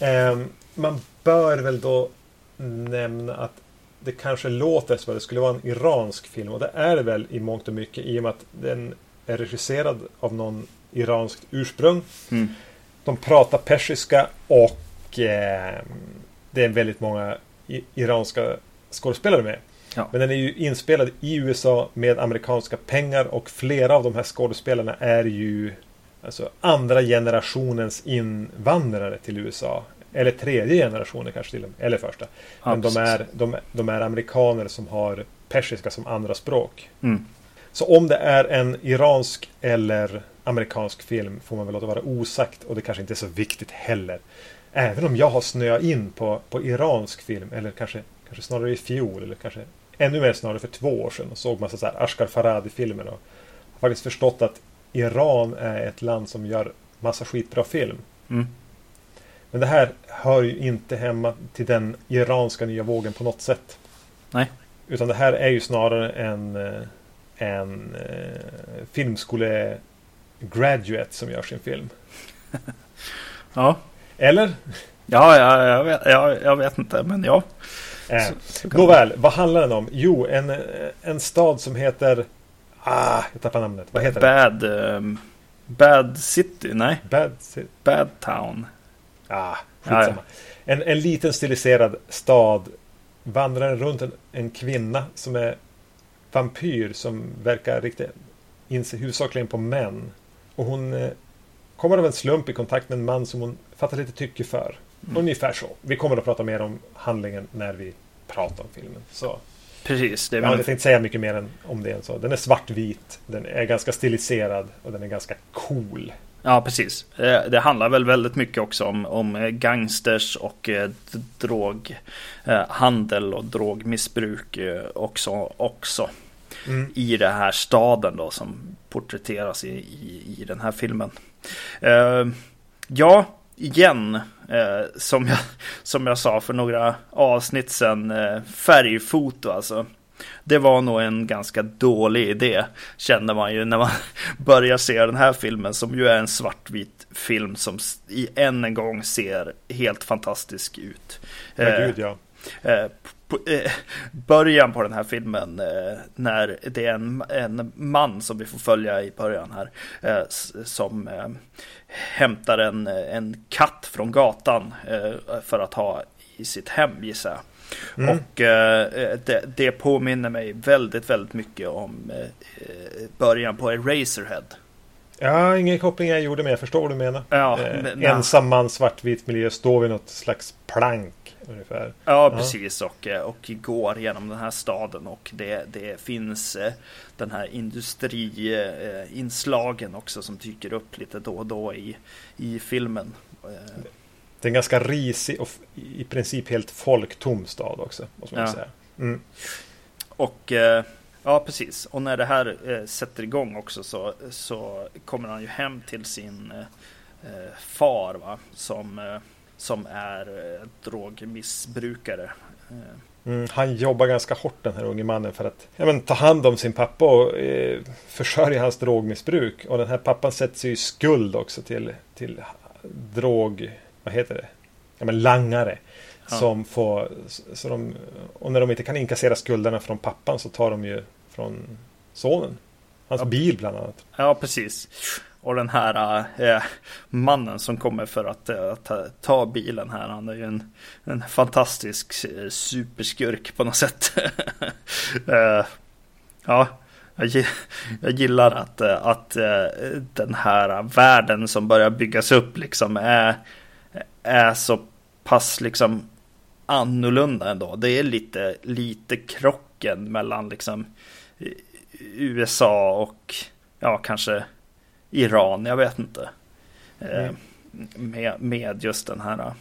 [SPEAKER 2] Ehm, man bör väl då nämna att det kanske låter som att det skulle vara en iransk film. Och det är det väl i mångt och mycket i och med att den är regisserad av någon iranskt ursprung.
[SPEAKER 3] Mm.
[SPEAKER 2] De pratar persiska och ehm, det är väldigt många iranska skådespelare med.
[SPEAKER 3] Ja.
[SPEAKER 2] Men den är ju inspelad i USA med amerikanska pengar och flera av de här skådespelarna är ju alltså andra generationens invandrare till USA. Eller tredje generationen kanske till och med. Eller första.
[SPEAKER 3] Ja,
[SPEAKER 2] Men de är, de, de är amerikaner som har persiska som andra språk.
[SPEAKER 3] Mm.
[SPEAKER 2] Så om det är en iransk eller amerikansk film får man väl låta vara osagt. Och det kanske inte är så viktigt heller. Även om jag har snöat in på, på iransk film. Eller kanske, kanske snarare i fjol. Eller kanske ännu mer snarare för två år sedan. Och såg massa så här Ashkar Farhadi-filmer. Och har faktiskt förstått att Iran är ett land som gör massa skitbra film.
[SPEAKER 3] Mm.
[SPEAKER 2] Men det här hör ju inte hemma till den iranska nya vågen på något sätt.
[SPEAKER 3] Nej.
[SPEAKER 2] Utan det här är ju snarare en, eh, en eh, filmskole-graduate som gör sin film.
[SPEAKER 3] Ja.
[SPEAKER 2] Eller?
[SPEAKER 3] Ja, ja, jag, vet, jag, jag vet inte, men ja.
[SPEAKER 2] Eh,
[SPEAKER 3] Så- så kan
[SPEAKER 2] nåväl, vad handlar den om? Jo, en, eh, en stad som heter... Ah, jag tappar namnet. Vad heter den?
[SPEAKER 3] Bad, ehm, Bad City, nej,
[SPEAKER 2] Bad... Ci-
[SPEAKER 3] Bad Town.
[SPEAKER 2] Ah,
[SPEAKER 3] Ja,
[SPEAKER 2] skitsamma. En, en liten stiliserad stad vandrar runt en, en kvinna som är vampyr som verkar riktigt inse huvudsakligen på män. Och hon eh, kommer av en slump i kontakt med en man som hon fattar lite tycke för.
[SPEAKER 3] Mm.
[SPEAKER 2] Ungefär så. Vi kommer att prata mer om handlingen när vi pratar om filmen. Så.
[SPEAKER 3] Precis, det
[SPEAKER 2] Jag
[SPEAKER 3] väl,
[SPEAKER 2] tänkt säga mycket mer än om det än så. Den är svartvit, den är ganska stiliserad och den är ganska cool.
[SPEAKER 3] ja precis. Eh, Det handlar väl väldigt mycket också om, om eh, gangsters och eh, droghandel och drogmissbruk också, också
[SPEAKER 2] Mm.
[SPEAKER 3] i den här staden då som porträtteras i, i, i den här filmen. Eh, ja, igen, eh, som, jag, som jag sa för några avsnitt sedan, eh, färgfoto alltså. det var nog en ganska dålig idé, känner man ju när man börjar se den här filmen, som ju är en svartvit film som i än en gång ser helt fantastisk ut.
[SPEAKER 2] Ja, gud ja.
[SPEAKER 3] Eh, början på den här filmen eh, när det är en, en man som vi får följa i början här eh, som hämtar en, en katt från gatan för att ha i sitt hem gissar jag. Mm. Och det, det, påminner mig väldigt, väldigt mycket om början på Eraserhead.
[SPEAKER 2] Ja, ingen koppling jag gjorde men jag förstår vad du menar.
[SPEAKER 3] Ja,
[SPEAKER 2] eh, ensam man, svartvit miljö, står vid något slags plank ungefär.
[SPEAKER 3] Ja, precis. Och, eh, och går genom den här staden och det, det finns eh, den här industriinslagen också som dyker upp lite då och då i, i filmen.
[SPEAKER 2] Det är en ganska risig och i princip helt folktom stad också. Måste man ja. säga. Mm.
[SPEAKER 3] Och ja, precis. Och när det här sätter igång också så, så kommer han ju hem till sin far va? som som är eh, drogmissbrukare.
[SPEAKER 2] Eh. Mm, han jobbar ganska hårt den här unge mannen för att ja, men, ta hand om sin pappa och eh, försörja hans drogmissbruk. Och den här pappan sätter sig i skuld också till, till drog, vad heter det? Ja, men langare. Ja. Som får, så de, och när de inte kan inkassera skulderna från pappan så tar de ju från sonen. Hans ja. bil bland annat.
[SPEAKER 3] Ja, precis. Och den här äh, mannen som kommer för att äh, ta, ta, bilen här, han är ju en, en fantastisk äh, superskurk på något sätt. ja, jag, jag, gillar att, att den här världen som börjar byggas upp liksom är, är så pass liksom annorlunda ändå. Det är lite, lite krocken mellan liksom USA och ja, kanske Iran, jag vet inte. Eh, mm. Med, med just den här eh,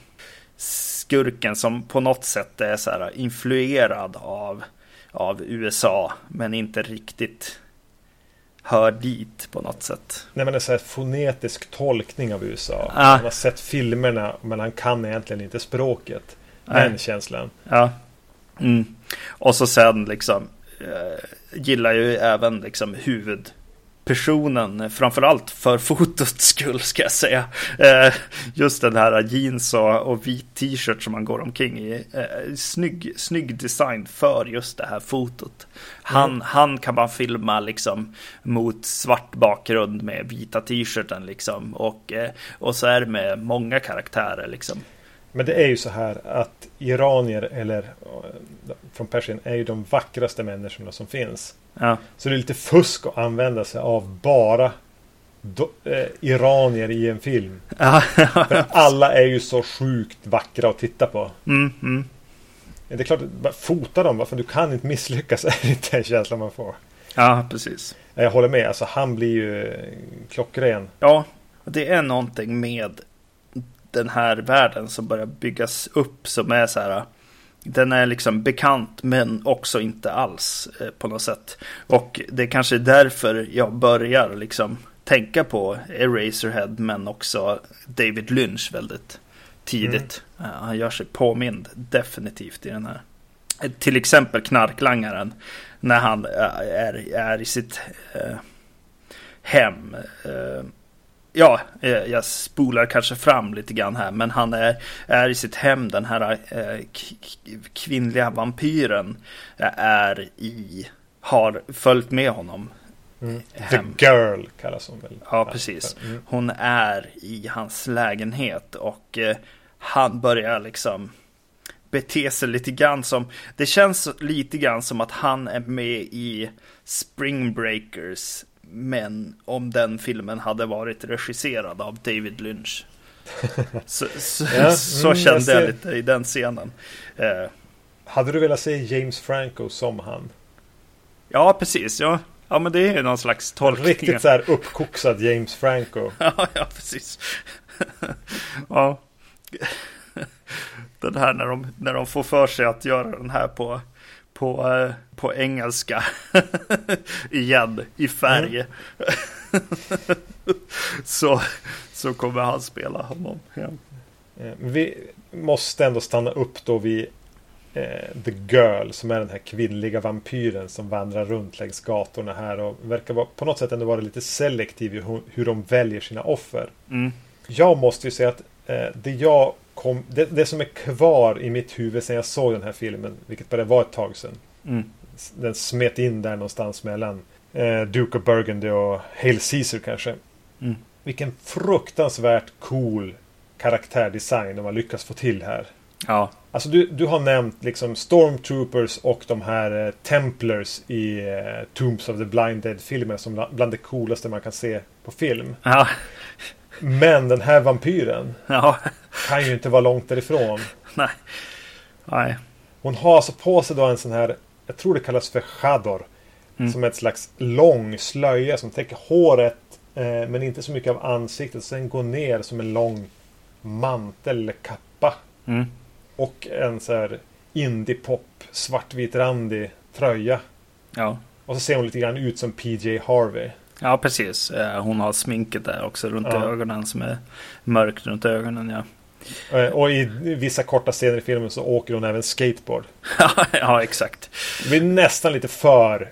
[SPEAKER 3] skurken som på något sätt är så här influerad av, av USA men inte riktigt hör dit på något sätt.
[SPEAKER 2] Nej men det är så här fonetisk tolkning av USA. Ah. Han har sett filmerna men han kan egentligen inte språket. Den Nej. känslan.
[SPEAKER 3] Ja. Mm. Och så sen liksom eh, gillar ju även liksom huvud personen, framförallt för fotots skull ska jag säga. Eh, just den här jeans och, och vit t-shirt som man går omkring i. Eh, snygg, snygg design för just det här fotot. Han, mm. han kan man filma liksom mot svart bakgrund med vita t-shirten liksom. Och, eh, och så är det med många karaktärer liksom.
[SPEAKER 2] Men det är ju så här att iranier eller från Persien är ju de vackraste människorna som finns.
[SPEAKER 3] Ja.
[SPEAKER 2] Så det är lite fusk att använda sig av bara do, eh, iranier i en film.
[SPEAKER 3] Ja.
[SPEAKER 2] För alla är ju så sjukt vackra att titta på.
[SPEAKER 3] Mm, mm.
[SPEAKER 2] Det är klart, fota dem, för du kan inte misslyckas. är det inte en känsla man får.
[SPEAKER 3] Ja, precis.
[SPEAKER 2] Jag håller med, alltså han blir ju klockren.
[SPEAKER 3] Ja, det är någonting med den här världen som börjar byggas upp som är så här den är liksom bekant men också inte alls eh, på något sätt. Och det är kanske därför jag börjar liksom tänka på Eraserhead men också David Lynch väldigt tidigt. Mm. han gör sig påmind definitivt i den här. Eh, till exempel knarklangaren när han eh, är, är i sitt eh, hem. Ja, eh, jag spolar kanske fram lite grann här, men han är, är i sitt hem, den här eh, kvinnliga vampyren eh, är i, har följt med honom.
[SPEAKER 2] Mm. The girl kallas hon väl?
[SPEAKER 3] Ja, precis. Mm. Hon är i hans lägenhet och han börjar liksom bete sig lite grann som, det känns lite grann som att han är med i Spring Breakers men om den filmen hade varit regisserad av David Lynch. Så, så, ja, så mm, kände jag, jag, lite i den scenen. Eh,
[SPEAKER 2] hade du velat se James Franco som han?
[SPEAKER 3] Ja, precis. Ja, ja men det är någon slags tolkning.
[SPEAKER 2] Riktigt så här uppkoksad James Franco.
[SPEAKER 3] ja, ja, precis. ja. Den här när de, när de får för sig att göra den här på på, eh, på engelska igen i färg. Mm. så, så kommer han spela honom. Ja.
[SPEAKER 2] Eh, vi måste ändå stanna upp då vid eh, The Girl som är den här kvinnliga vampyren som vandrar runt längs gatorna här och verkar vara, på något sätt ändå vara lite selektiv i hur, hur de väljer sina offer.
[SPEAKER 3] Mm.
[SPEAKER 2] Jag måste ju säga att eh, det jag kom, det, det som är kvar i mitt huvud sen jag såg den här filmen, vilket bara var ett tag sedan.
[SPEAKER 3] Mm.
[SPEAKER 2] Den smet in där någonstans mellan eh, Duke of Burgundy och Hail Caesar kanske.
[SPEAKER 3] Mm.
[SPEAKER 2] Vilken fruktansvärt cool karaktärdesign de har lyckats få till här.
[SPEAKER 3] Ja,
[SPEAKER 2] Alltså du, du har nämnt liksom Stormtroopers och de här eh, Templars i eh, Tombs of the Blind Dead-filmen som bla- bland det coolaste man kan se på film.
[SPEAKER 3] ja,
[SPEAKER 2] Men den här vampyren
[SPEAKER 3] ja,
[SPEAKER 2] kan ju inte vara långt därifrån.
[SPEAKER 3] nej, nej,
[SPEAKER 2] Hon har alltså på sig då en sån här, jag tror det kallas för chador.
[SPEAKER 3] Mm.
[SPEAKER 2] Som är ett slags lång slöja som täcker håret. Eh, men inte så mycket av ansiktet. Sen går ner som en lång mantel eller kappa.
[SPEAKER 3] mm.
[SPEAKER 2] Och en så här indie-pop svartvit-randig tröja.
[SPEAKER 3] ja.
[SPEAKER 2] Och så ser hon lite grann ut som PJ Harvey.
[SPEAKER 3] Ja, precis. Eh, Hon har sminket där också runt
[SPEAKER 2] Ja.
[SPEAKER 3] ögonen som är mörkt runt ögonen. Ja,
[SPEAKER 2] Och i vissa korta scener i filmen så åker hon även skateboard.
[SPEAKER 3] ja exakt.
[SPEAKER 2] Det blir nästan lite för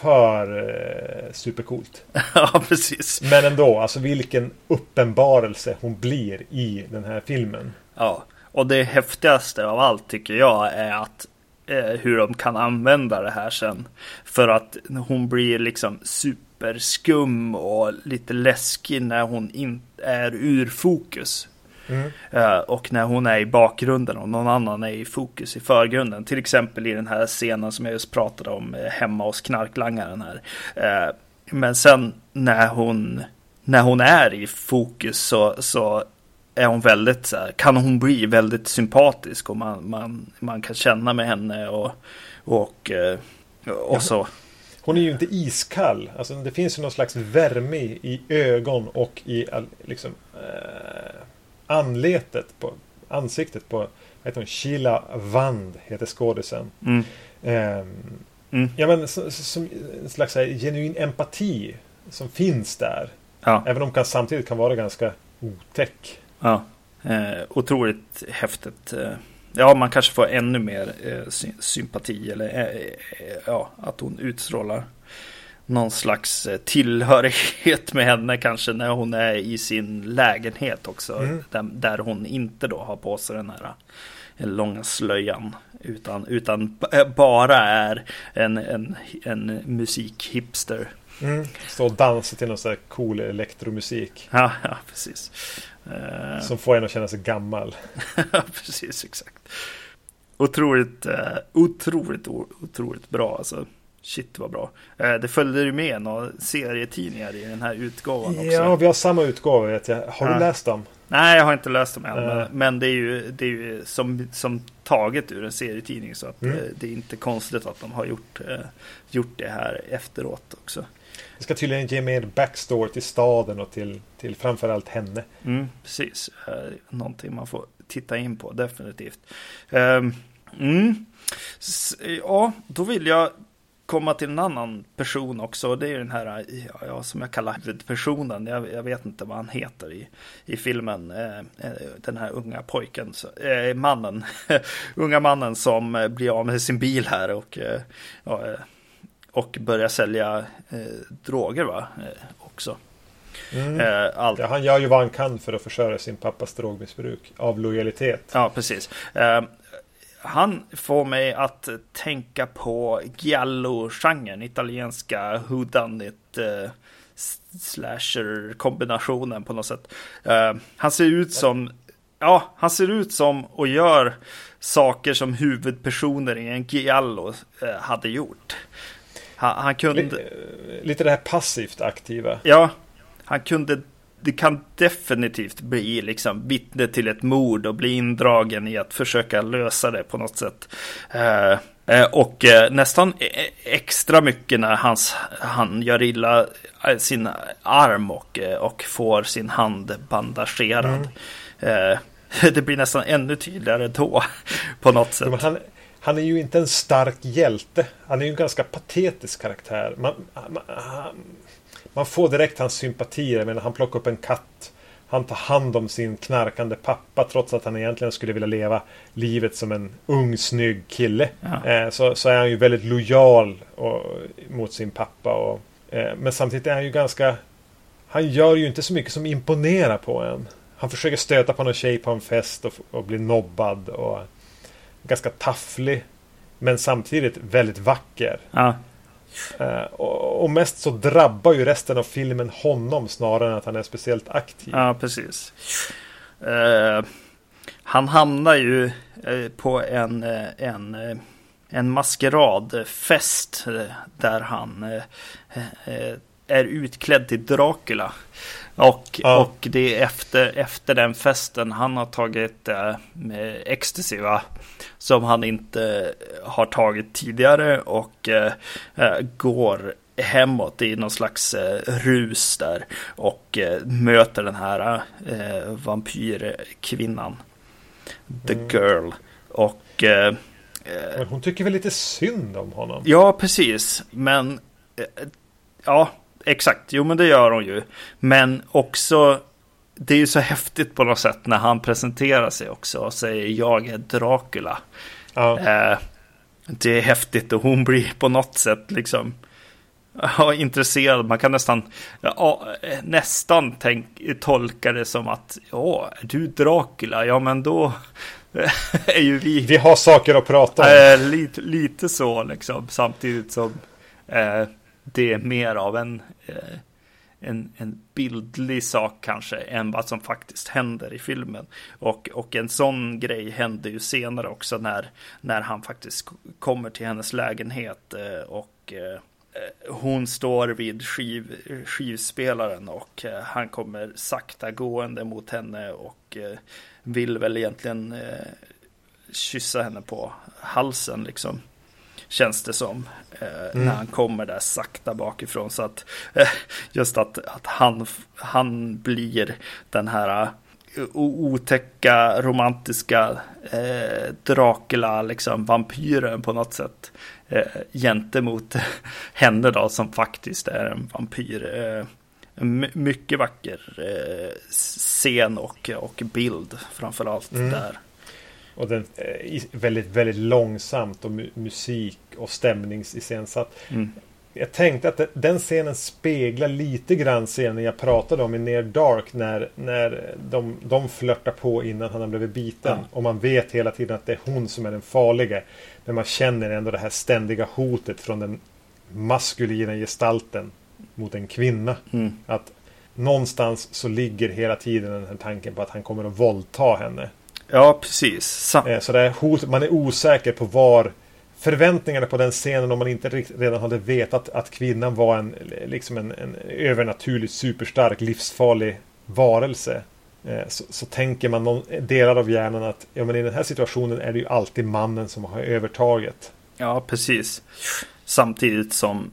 [SPEAKER 2] för eh, supercoolt.
[SPEAKER 3] Ja, precis.
[SPEAKER 2] Men ändå, alltså vilken uppenbarelse hon blir i den här filmen.
[SPEAKER 3] Ja, och det häftigaste av allt tycker jag är att eh, hur de kan använda det här sen. För att hon blir liksom superskum och lite läskig när hon inte är ur fokus.
[SPEAKER 2] Mm.
[SPEAKER 3] Eh, och när hon är i bakgrunden och någon annan är i fokus i förgrunden. Till exempel i den här scenen som jag just pratade om eh, hemma hos knarklangaren här. Eh, men sen när hon, när hon är i fokus så, så är hon väldigt så här, kan hon bli väldigt sympatisk och man, man, man kan känna med henne och, och, och så.
[SPEAKER 2] Hon är ju inte iskall. Alltså det finns ju någon slags värme i ögon och i liksom eh, anletet på ansiktet på vad heter hon? Sheila Wand heter skådisen.
[SPEAKER 3] Mm,
[SPEAKER 2] Ehm,
[SPEAKER 3] mm,
[SPEAKER 2] ja men som, som en slags här, genuin empati som finns där.
[SPEAKER 3] ja.
[SPEAKER 2] Även om hon kan, samtidigt kan vara ganska otäck.
[SPEAKER 3] Ja, eh, otroligt häftigt. Eh, ja, man kanske får ännu mer eh, sy- sympati eller eh, eh, ja, att hon utstrålar någon slags eh, tillhörighet med henne kanske när hon är i sin lägenhet också.
[SPEAKER 2] Mm.
[SPEAKER 3] Där, där hon inte då har på sig den här eh, långa slöjan. Utan, utan eh, bara är en, en, en musikhipster.
[SPEAKER 2] Mm. Stå och dansa till någon sån här cool elektromusik.
[SPEAKER 3] Ja, ja precis.
[SPEAKER 2] Som får en att känna sig gammal.
[SPEAKER 3] Precis, exakt. Otroligt, otroligt, otroligt bra alltså. Shit vad bra. Eh, det följde ju med några serietidningar i den här utgåvan också.
[SPEAKER 2] Ja, vi har samma utgåva vet jag. Har
[SPEAKER 3] Ja.
[SPEAKER 2] du läst dem?
[SPEAKER 3] Nej, jag har inte läst dem än.
[SPEAKER 2] Eh.
[SPEAKER 3] Men, det är ju, det är ju som, som taget ur en serietidning. Så att
[SPEAKER 2] Mm.
[SPEAKER 3] eh, det är inte konstigt att de har gjort, eh, gjort det här efteråt också.
[SPEAKER 2] Det ska tydligen ge mer backstory till staden och till, till framförallt henne.
[SPEAKER 3] Mm, precis. Någonting man får titta in på, definitivt. Ehm, mm. Ja, då vill jag komma till en annan person också. Det är den här, ja, som jag kallar huvudpersonen. Jag, jag vet inte vad han heter i, i filmen. Eh, eh, den här unga pojken, eh, mannen. unga mannen som blir av med sin bil här och, eh, ja, och börjar sälja droger va? Också.
[SPEAKER 2] Mm.
[SPEAKER 3] Allt
[SPEAKER 2] Ja, han gör ju vad han kan för att försörja sin pappas drogmissbruk. Av lojalitet.
[SPEAKER 3] Ja, precis. Eh, han får mig att tänka på giallo-genren, italienska whodunit eh, slasher-kombinationen på något sätt. Eh, han ser ut som, ja, han ser ut som och gör saker som huvudpersoner i en giallo eh, hade gjort. Han, han kunde...
[SPEAKER 2] Lite, lite det här passivt aktiva.
[SPEAKER 3] Ja, han kunde det kan definitivt bli liksom vittne till ett mord och bli indragen i att försöka lösa det på något sätt. Eh, eh, och eh, nästan e- extra mycket när hans, han gör illa sin arm och, och får sin hand bandagerad. Eh, det blir nästan ännu tydligare då på något sätt.
[SPEAKER 2] Han, är ju inte en stark hjälte. Han är ju en ganska patetisk karaktär. Man, man, han, man får direkt hans sympatier. Men han plockar upp en katt. han tar hand om sin knarkande pappa trots att han egentligen skulle vilja leva livet som en ung snygg kille.
[SPEAKER 3] Ja.
[SPEAKER 2] Eh, så, så är han ju väldigt lojal och, mot sin pappa. Och, eh, men samtidigt är han ju ganska... Han gör ju inte så mycket som imponerar på en. Han försöker stöta på någon tjej på en fest och, och blir nobbad. Och ganska tafflig. Men samtidigt väldigt vacker.
[SPEAKER 3] Ja,
[SPEAKER 2] Eh, och, och mest så drabbar ju resten av filmen honom snarare än att han är speciellt aktiv.
[SPEAKER 3] ja precis. Eh, han hamnar ju eh, på en, en, en maskeradfest där han är utklädd till Dracula. Och,
[SPEAKER 2] Ja.
[SPEAKER 3] och det är efter, efter den festen han har tagit eh, ecstasy va? Som han inte har tagit tidigare och eh, eh, går hemåt i någon slags eh, rus där och eh, möter den här eh, vampyrkvinnan. The girl. Och eh,
[SPEAKER 2] hon tycker väl lite synd om honom.
[SPEAKER 3] Ja, precis. Men eh, ja, exakt. Jo, men det gör hon ju. Men också det är ju så häftigt på något sätt när han presenterar sig också och säger jag är Dracula.
[SPEAKER 2] Ja.
[SPEAKER 3] Eh, det är häftigt och hon blir på något sätt liksom ja, intresserad. Man kan nästan, ja, nästan tänk, tolka det som att ja, du Dracula? Ja, men då är ju vi
[SPEAKER 2] Vi har saker att prata om.
[SPEAKER 3] Eh, lite, lite så liksom. Samtidigt som eh, det är mer av en, eh, en, en bildlig sak kanske än vad som faktiskt händer i filmen. Och, och en sån grej händer ju senare också när, när han faktiskt kommer till hennes lägenhet eh, och eh, eh, hon står vid skiv, skivspelaren och han kommer sakta gående mot henne och vill väl egentligen kyssa henne på halsen liksom. Känns det som. Eh, När han kommer där sakta bakifrån. Så att eh, just att, att han, han blir den här eh, otäcka romantiska eh, Dracula, liksom vampyren på något sätt. Eh, gentemot henne då som faktiskt är en vampyr. Eh, my- mycket vacker eh, scen och, och bild framförallt
[SPEAKER 2] Mm.
[SPEAKER 3] där.
[SPEAKER 2] Och den är i- väldigt, väldigt långsamt och mu- musik och stämningsiscensatt.
[SPEAKER 3] Mm.
[SPEAKER 2] Jag tänkte att den scenen speglar lite grann scenen jag pratade om i Near Dark när, när de, de flörtar på innan han har blivit biten.
[SPEAKER 3] Ja.
[SPEAKER 2] Och man vet hela tiden att det är hon som är den farliga. Men man känner ändå det här ständiga hotet från den maskulina gestalten mot en kvinna.
[SPEAKER 3] Mm.
[SPEAKER 2] Att någonstans så ligger hela tiden den här tanken på att han kommer att våldta henne.
[SPEAKER 3] Ja, precis. Sam-
[SPEAKER 2] Eh, Så det är hot, man är osäker på var förväntningarna på den scenen om man inte redan hade vetat att kvinnan var en, liksom en, en övernaturligt superstark livsfarlig varelse. Eh, Så, så tänker man någon, delar av hjärnan att ja, men i den här situationen är det ju alltid mannen som har övertaget.
[SPEAKER 3] Ja, precis. Samtidigt som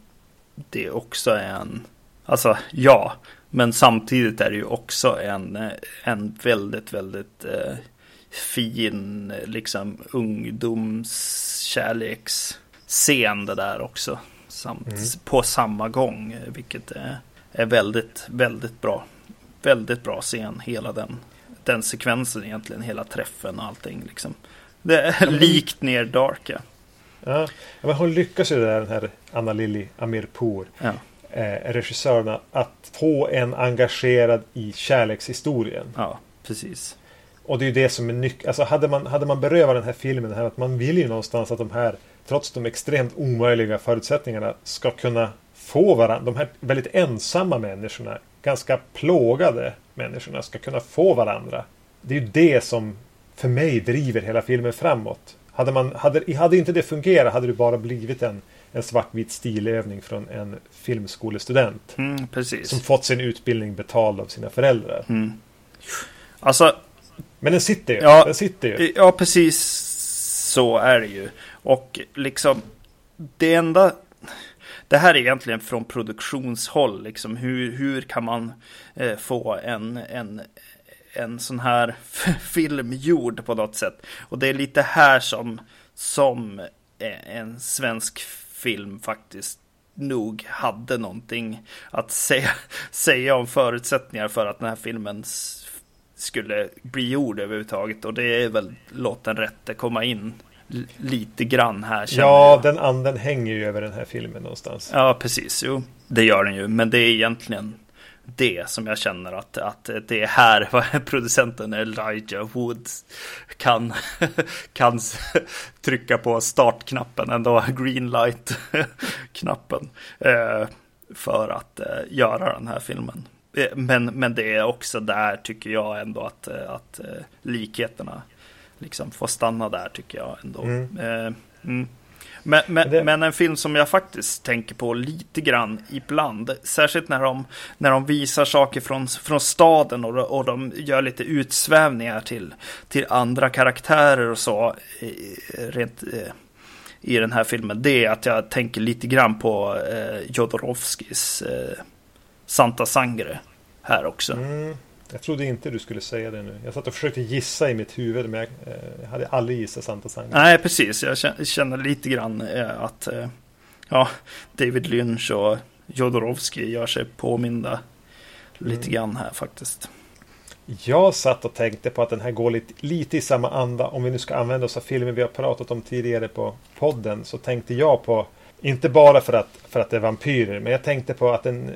[SPEAKER 3] det också är en, alltså ja, men samtidigt är det ju också en, eh, en väldigt, väldigt eh, fin, liksom ungdomskärleksscen det där också. Samt,
[SPEAKER 2] Mm.
[SPEAKER 3] På samma gång, vilket är, är väldigt, väldigt bra. Väldigt bra scen, hela den, den sekvensen egentligen, hela träffen och allting liksom. Det är likt ner Dark, ja,
[SPEAKER 2] men hon lyckas ju där den här Anna Lili Amirpour
[SPEAKER 3] ja.
[SPEAKER 2] eh, regissörerna att få en engagerad i kärlekshistorien.
[SPEAKER 3] Ja, precis.
[SPEAKER 2] Och det är ju det som är nyckeln. Alltså hade man, hade man berövat den här filmen här att man vill ju någonstans att de här, trots de extremt omöjliga förutsättningarna, ska kunna få varandra. De här väldigt ensamma människorna, ganska plågade människorna, ska kunna få varandra. Det är ju det som för mig driver hela filmen framåt. Hade, man, hade, hade inte det fungerat hade det bara blivit en, en svartvit stilövning från en filmskolestudent.
[SPEAKER 3] Mm.
[SPEAKER 2] Som fått sin utbildning betald av sina föräldrar.
[SPEAKER 3] Mm. Alltså,
[SPEAKER 2] Men den sitter ju.
[SPEAKER 3] Ja.
[SPEAKER 2] Den sitter ju.
[SPEAKER 3] ja precis så är det ju. Och liksom, det enda... Det här är egentligen från produktionshåll, liksom hur, hur kan man eh, få en, en, en sån här film gjord på något sätt. Och det är lite här som, som eh, en svensk film faktiskt nog hade någonting att säga, säga om förutsättningar för att den här filmen skulle bli gjord överhuvudtaget. Och det är väl låt den rätte komma in lite grann här.
[SPEAKER 2] Ja, jag. den anden hänger ju över den här filmen någonstans.
[SPEAKER 3] Ja, precis. Jo, det gör den ju. Men det är egentligen det som jag känner att, att det är här producenten Elijah Wood kan, kan trycka på startknappen, ändå greenlight-knappen eh, för att eh, göra den här filmen. Eh, men, men det är också där tycker jag ändå att, att likheterna liksom får stanna där tycker jag ändå. Mm. Mm. Men, men, det... men, en film som jag faktiskt tänker på lite grann ibland, särskilt när de, när de visar saker från, från staden och, och de gör lite utsvävningar till, till andra karaktärer och så, rent eh, i den här filmen, det är att jag tänker lite grann på eh, Jodorowskis eh, Santa Sangre här också. Mm.
[SPEAKER 2] Jag trodde inte du skulle säga det nu. Jag satt och försökte gissa i mitt huvud men jag, eh, hade aldrig gissat Santa Sangre.
[SPEAKER 3] Nej, precis. Jag känner lite grann eh, att eh, ja, David Lynch och Jodorowsky gör sig påminda lite mm. grann här faktiskt.
[SPEAKER 2] Jag satt och tänkte på att den här går lite, lite i samma anda. Om vi nu ska använda oss av filmer vi har pratat om tidigare på podden så tänkte jag på, inte bara för att, för att det är vampyrer, men jag tänkte på att den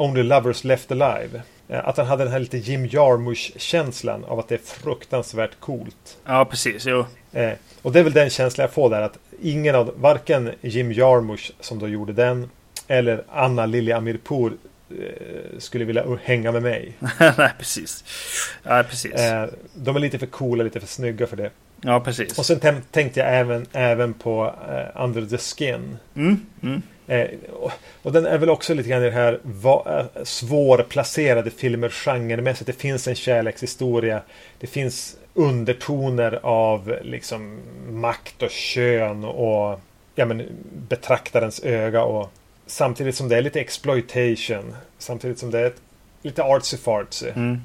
[SPEAKER 2] Only Lovers Left Alive Eh, att han hade den här lite Jim Jarmusch-känslan av att det är fruktansvärt coolt.
[SPEAKER 3] Ja, precis. Jo.
[SPEAKER 2] Eh, och det är väl den känslan jag får där. Att ingen av, varken Jim Jarmusch som då gjorde den eller Anna Lilja Amirpour eh, skulle vilja hänga med mig.
[SPEAKER 3] Nej, precis. Ja, precis.
[SPEAKER 2] Eh, de är lite för coola, lite för snygga för det.
[SPEAKER 3] Ja, precis.
[SPEAKER 2] Och sen tänkte jag även, även på Under the Skin.
[SPEAKER 3] Mm, mm.
[SPEAKER 2] Eh, och, och, den är väl också lite grann i det här va, eh, svårplacerade filmer genremässigt. Det finns en kärlekshistoria. Det finns undertoner av liksom makt och kön och ja, men, betraktarens öga. Och, samtidigt som det är lite exploitation. Samtidigt som det är ett, lite artsy fartsy. Mm.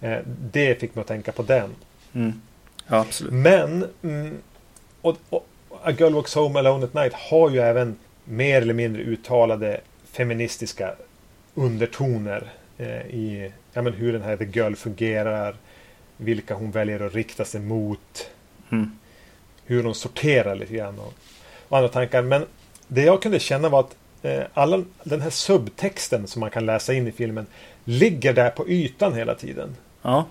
[SPEAKER 2] Eh, det fick mig att tänka på den.
[SPEAKER 3] Mm. Ja, absolut.
[SPEAKER 2] Men mm, och, och A Girl Walks Home Alone at Night har ju även mer eller mindre uttalade feministiska undertoner eh, i ja, men hur den här The Girl fungerar. Vilka hon väljer att rikta sig mot.
[SPEAKER 3] Mm.
[SPEAKER 2] Hur hon sorterar lite grann. Och, och, andra tankar. Men det jag kunde känna var att eh, alla, den här subtexten som man kan läsa in i filmen ligger där på ytan hela tiden.
[SPEAKER 3] Ja.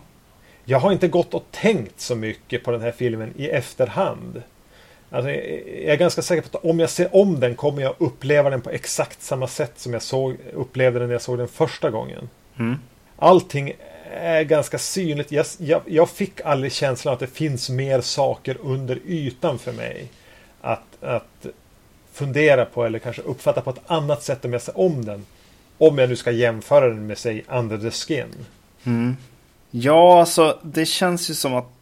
[SPEAKER 2] Jag har inte gått och tänkt så mycket på den här filmen i efterhand. Alltså, jag är ganska säker på att om jag ser om den kommer jag uppleva den på exakt samma sätt som jag såg, upplevde den när jag såg den första gången.
[SPEAKER 3] Mm.
[SPEAKER 2] Allting är ganska synligt. Jag, jag, jag, fick aldrig känslan att det finns mer saker under ytan för mig. Att, att fundera på eller kanske uppfatta på ett annat sätt om jag ser om den. Om jag nu ska jämföra den med sig Under the Skin.
[SPEAKER 3] Mm. Ja, alltså det känns ju som att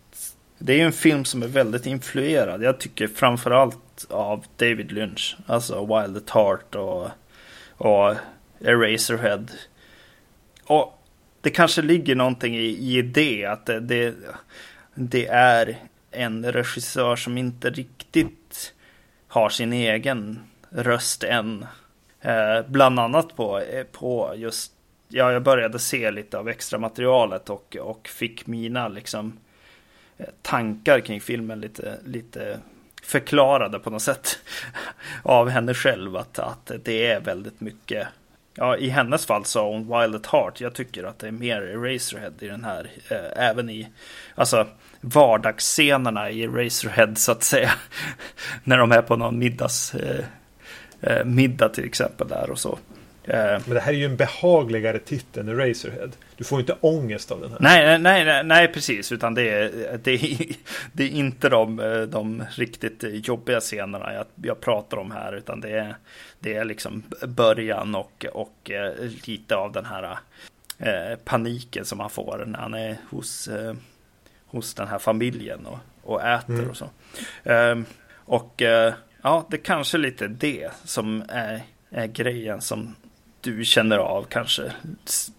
[SPEAKER 3] det är ju en film som är väldigt influerad. Jag tycker framförallt av David Lynch. Alltså Wild at Heart och, och Eraserhead. Och det kanske ligger någonting i, i det. Att det, det, det är en regissör som inte riktigt har sin egen röst än. Eh, bland annat på, på just, ja jag började se lite av extra materialet och, och fick mina liksom tankar kring filmen lite, lite förklarade på något sätt av henne själv. Att, att det är väldigt mycket Ja, i hennes fall sa hon Wild at Heart. Jag tycker att det är mer Eraserhead i den här. Eh, även i alltså, vardagsscenerna i Eraserhead så att säga. När de är på någon middags, eh, eh middag till exempel där och så.
[SPEAKER 2] Eh, Men det här är ju en behagligare titel än Razorhead. Du får inte ångest av den här.
[SPEAKER 3] Nej, nej, nej, nej precis. Utan det är, det är, det är inte de, de riktigt jobbiga scenerna jag, jag pratar om här. Utan det är, det är liksom början och, och eh, lite av den här eh, paniken som han får när han är hos, eh, hos den här familjen och, och äter mm. och så. Eh, och ja, det är kanske lite det som är, är grejen som du känner av kanske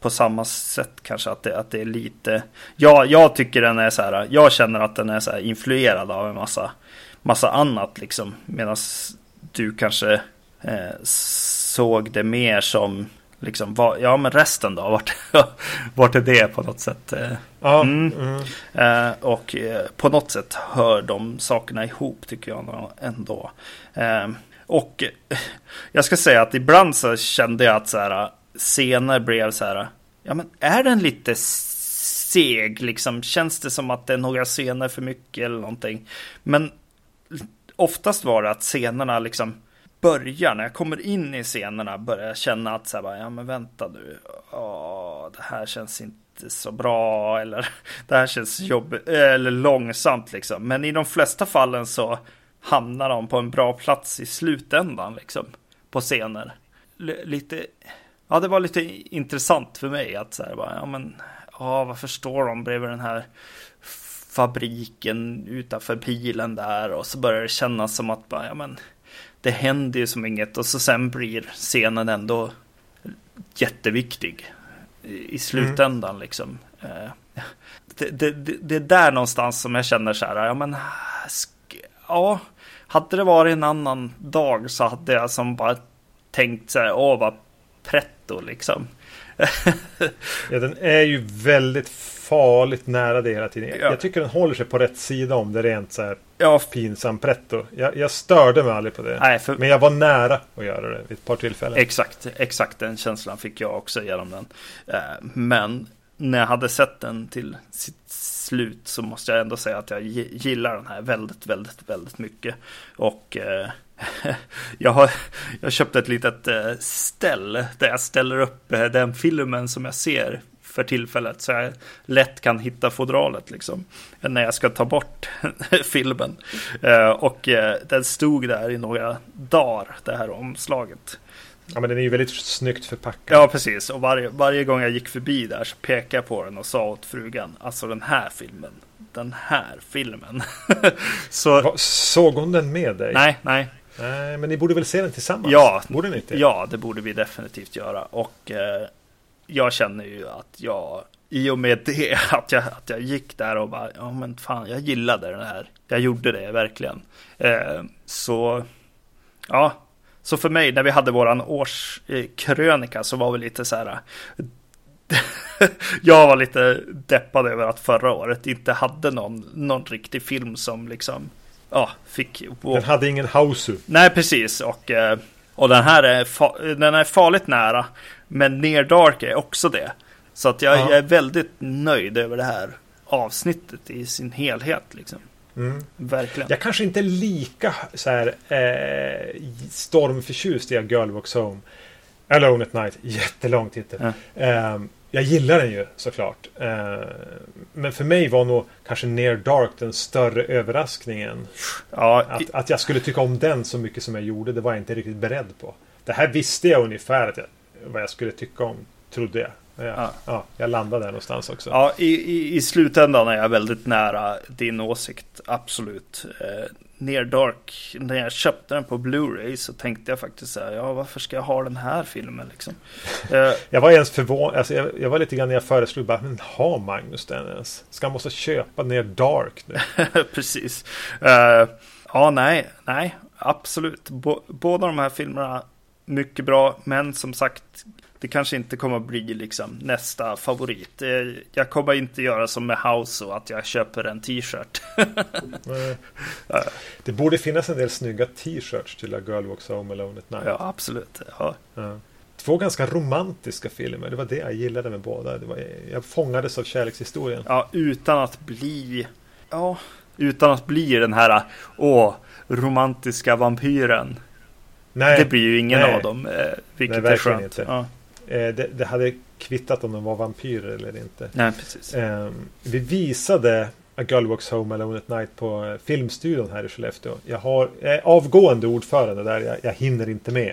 [SPEAKER 3] på samma sätt kanske att det, att det är lite. Ja, jag tycker den är så här. Jag känner att den är så här influerad av en massa, massa annat liksom. Medan du kanske eh, såg det mer som liksom, vad, ja men resten då, vart, vart är det på något sätt? Eh,
[SPEAKER 2] Ja,
[SPEAKER 3] Mm.
[SPEAKER 2] mm.
[SPEAKER 3] Eh, och eh, på något sätt hör de sakerna ihop tycker jag ändå. Eh, och eh, jag ska säga att ibland så kände jag att så här, scener blev så här. Ja, men är den lite seg liksom? Känns det som att det är några scener för mycket eller någonting? Men oftast var det att scenerna liksom börjar, när jag kommer in i scenerna, börjar jag känna att så här, bara, ja men vänta nu. Åh, det här känns inte så bra eller det här känns jobbigt eller långsamt liksom. Men i de flesta fallen så hamnar de på en bra plats i slutändan liksom på scener. L- lite, ja det var lite intressant för mig att så här, bara, ja men, ja varför står de bredvid den här fabriken utanför pilen där och så börjar det kännas som att bara, ja men det händer ju som inget och så sen blir scenen ändå jätteviktig i i slutändan liksom. Eh, Det, det, det, det är där någonstans som jag känner så här, ja men ja, hade det varit en annan dag så hade jag som bara tänkt så här, åh vad pretto liksom.
[SPEAKER 2] Ja, den är ju väldigt farligt nära det hela tiden.
[SPEAKER 3] Ja.
[SPEAKER 2] Jag tycker den håller sig på rätt sida om det rent så här
[SPEAKER 3] Ja,
[SPEAKER 2] pinsam pretto. Jag, jag störde mig aldrig på det.
[SPEAKER 3] nej, för,
[SPEAKER 2] Men jag var nära att göra det vid ett par tillfällen.
[SPEAKER 3] Exakt, exakt den känslan fick jag också genom den. Eh, Men när jag hade sett den till sitt slut så måste jag ändå säga att jag gillar den här väldigt, väldigt, väldigt mycket. Och eh, jag har jag köpte ett litet eh, ställ där jag ställer upp eh, den filmen som jag ser för tillfället så jag lätt kan hitta fodralet liksom när jag ska ta bort filmen. Eh, Och eh, den stod där i några dagar, det här omslaget.
[SPEAKER 2] Ja, men den är ju väldigt snyggt förpackad.
[SPEAKER 3] Ja, precis. Och varje, varje gång jag gick förbi där så pekade jag på den och sa åt frugan, alltså den här filmen, den här filmen. så,
[SPEAKER 2] Va- Såg hon den med dig?
[SPEAKER 3] nej, nej,
[SPEAKER 2] Nej, men ni borde väl se den tillsammans?
[SPEAKER 3] Ja.
[SPEAKER 2] Borde ni inte?
[SPEAKER 3] ja, det borde vi definitivt göra. Och eh, jag känner ju att jag, i och med det, att jag, att jag gick där och bara, ja men fan, jag gillade den här. Jag gjorde det verkligen. Eh, så, ja, så för mig, när vi hade våran årskrönika så var vi lite så här. jag var lite deppad över att förra året inte hade någon, någon riktig film som liksom, ja, fick
[SPEAKER 2] Den hade ingen Hausu.
[SPEAKER 3] Nej, precis. Och, eh, och den här är, fa- den är farligt nära. Men Near Dark är också det. Så att jag,
[SPEAKER 2] Ja.
[SPEAKER 3] jag är väldigt nöjd över det här avsnittet i sin helhet. Liksom.
[SPEAKER 2] Mm.
[SPEAKER 3] Verkligen.
[SPEAKER 2] Jag kanske inte är lika så här eh, stormförtjust i A Girl Walks Home. Alone at Night. Jättelång titel. Eh, jag gillar den ju såklart. Eh, men för mig var nog kanske Near Dark den större överraskningen.
[SPEAKER 3] Ja, i-
[SPEAKER 2] Att, att jag skulle tycka om den så mycket som jag gjorde, det var jag inte riktigt beredd på. Det här visste jag ungefär att jag, vad jag skulle tycka om, trodde jag.
[SPEAKER 3] Ja.
[SPEAKER 2] ja. jag landade där någonstans också.
[SPEAKER 3] ja i, i, i slutändan är jag väldigt nära din åsikt. Absolut. Eh, Near Dark, när jag köpte den på Blu-ray så tänkte jag faktiskt så här, ja varför ska jag ha den här filmen liksom? Eh,
[SPEAKER 2] Jag var ens förvånad. Alltså jag, jag var lite grann när jag föreslog bara, men har Magnus den ens? Ska han måste köpa ner Dark nu?
[SPEAKER 3] Precis. Eh, ja, nej, nej, absolut. Bå- båda de här filmerna mycket bra, men som sagt, det kanske inte kommer att bli liksom nästa favorit. Eh, jag kommer inte göra som med House och att jag köper en t-shirt.
[SPEAKER 2] Det borde finnas en del snygga t-shirts till A Girl Walks Home Alone at Night.
[SPEAKER 3] ja, absolut. Ja.
[SPEAKER 2] Ja. Två ganska romantiska filmer. Det var det jag gillade med båda. Det var, jag fångades av kärlekshistorien.
[SPEAKER 3] ja, utan att bli, ja, utan att bli den här, åh, romantiska vampyren.
[SPEAKER 2] Nej,
[SPEAKER 3] det blir ju ingen
[SPEAKER 2] nej.
[SPEAKER 3] av dem, eh, vilket är
[SPEAKER 2] verkligen
[SPEAKER 3] skönt.
[SPEAKER 2] inte.
[SPEAKER 3] Ja,
[SPEAKER 2] det, det hade kvittat om de var vampyrer eller inte.
[SPEAKER 3] nej, precis.
[SPEAKER 2] Eh, vi visade A Girl Walks Home Alone at Night på eh, Filmstudion här i Skellefteå. Jag har avgående ordförande där. Jag, jag hinner inte med.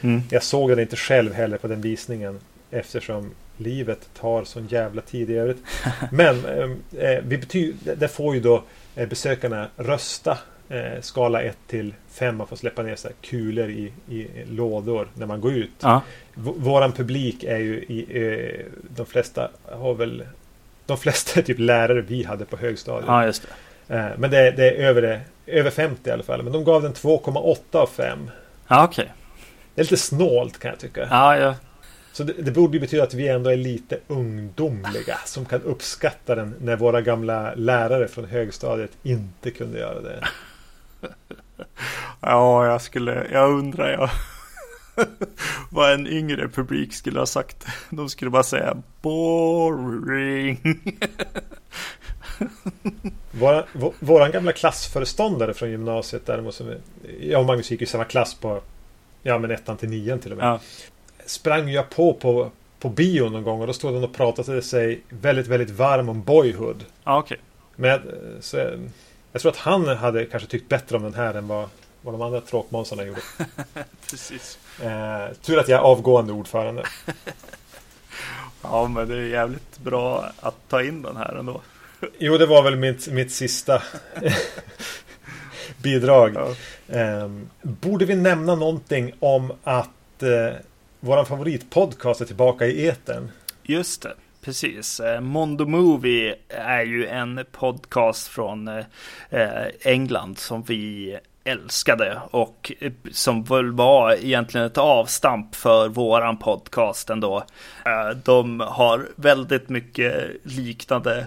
[SPEAKER 3] Mm.
[SPEAKER 2] Jag såg den inte själv heller på den visningen. Eftersom livet tar sån jävla tid i övrigt. Men eh, eh, vi bety- där får ju då eh, besökarna rösta. Eh, skala 1 till 5. Man får släppa ner så kulor i, i lådor när man går ut.
[SPEAKER 3] Ja,
[SPEAKER 2] V- våran publik är ju i, eh, de flesta har väl de flesta är typ lärare vi hade på högstadiet.
[SPEAKER 3] ja, just det.
[SPEAKER 2] Eh, men det, det är över, över 50 i alla fall. Men de gav den 2,8 av 5.
[SPEAKER 3] Ja, okej.
[SPEAKER 2] Det är lite snålt kan jag tycka.
[SPEAKER 3] Ja, ja.
[SPEAKER 2] Så det, det borde ju betyda att vi ändå är lite ungdomliga som kan uppskatta den när våra gamla lärare från högstadiet inte kunde göra det.
[SPEAKER 3] Ja, jag skulle, jag undrar jag. Vad en yngre publik skulle ha sagt. De skulle bara säga boring.
[SPEAKER 2] Våra, vå- våran gamla klassföreståndare från gymnasiet däremot som Jag och Magnus gick i samma klass på Ja men ettan till nian till och med.
[SPEAKER 3] Ja,
[SPEAKER 2] Sprang jag på på, på bio någon gång och då stod han och pratade sig väldigt väldigt varm om Boyhood. Men jag, så jag, tror att han hade kanske tyckt bättre om den här än vad, vad de andra tråkmånsarna gjorde.
[SPEAKER 3] Precis.
[SPEAKER 2] Eh, tur att jag är avgående ordförande.
[SPEAKER 3] Ja, men det är jävligt bra att ta in den här ändå.
[SPEAKER 2] Jo, det var väl mitt, mitt sista bidrag.
[SPEAKER 3] Ja.
[SPEAKER 2] Ehm, borde vi nämna någonting om att eh, våran favoritpodcast är tillbaka i etern?
[SPEAKER 3] Just det, precis. Eh, Mondo Movie är ju en podcast från eh, England som vi älskade och eh, som väl var egentligen ett avstamp för våran podcast ändå. De har väldigt mycket liknande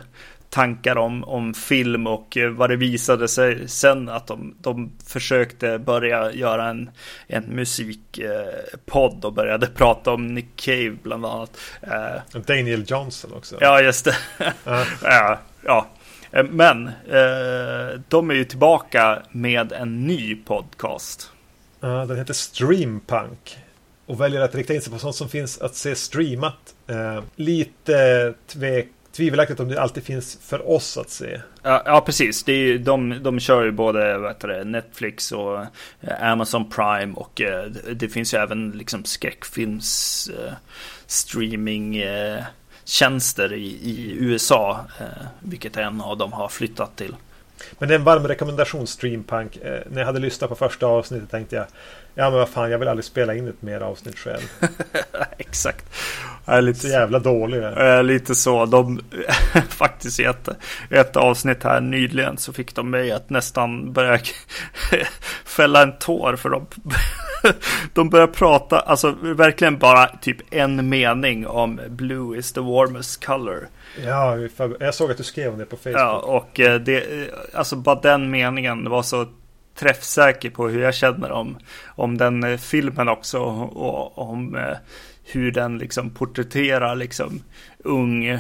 [SPEAKER 3] tankar om, om film och eh, vad det visade sig sen att de, de försökte börja göra en, en musikpodd och började prata om Nick Cave bland annat. Eh,
[SPEAKER 2] Daniel Johnson också.
[SPEAKER 3] Ja, just det.
[SPEAKER 2] Ja.
[SPEAKER 3] ja, ja. Eh, Men eh, de är ju tillbaka med en ny podcast.
[SPEAKER 2] Ja, den heter Streampunk. Och väljer att rikta in sig på sånt som finns att se streamat. Eh, lite tvek, tvivelaktigt om det alltid finns för oss att se.
[SPEAKER 3] Ja, ja precis. Det är, ju- de, de kör ju både det, Netflix och eh, Amazon Prime och eh, det- finns ju även liksom skräckfilms eh, streaming tjänster i, i USA, vilket en av dem har flyttat till.
[SPEAKER 2] Men det är en varm rekommendation Streampunk. När jag hade lyssnat på första avsnittet tänkte jag Ja men vad fan, jag vill aldrig spela in ett mer avsnitt själv.
[SPEAKER 3] Exakt. Jag är lite
[SPEAKER 2] Så jävla dålig.
[SPEAKER 3] Eh, lite så. De faktiskt i ett, ett avsnitt här nyligen så fick de mig att nästan börja fälla en tår för de, de börjar prata, alltså verkligen bara typ en mening om blue is the warmest color.
[SPEAKER 2] Ja, jag såg att du skrev om det på Facebook.
[SPEAKER 3] Ja, och eh, det, eh, alltså bara den meningen var så träffsäker på hur jag känner om, om den eh, filmen också och om eh, hur den liksom porträtterar liksom ung eh,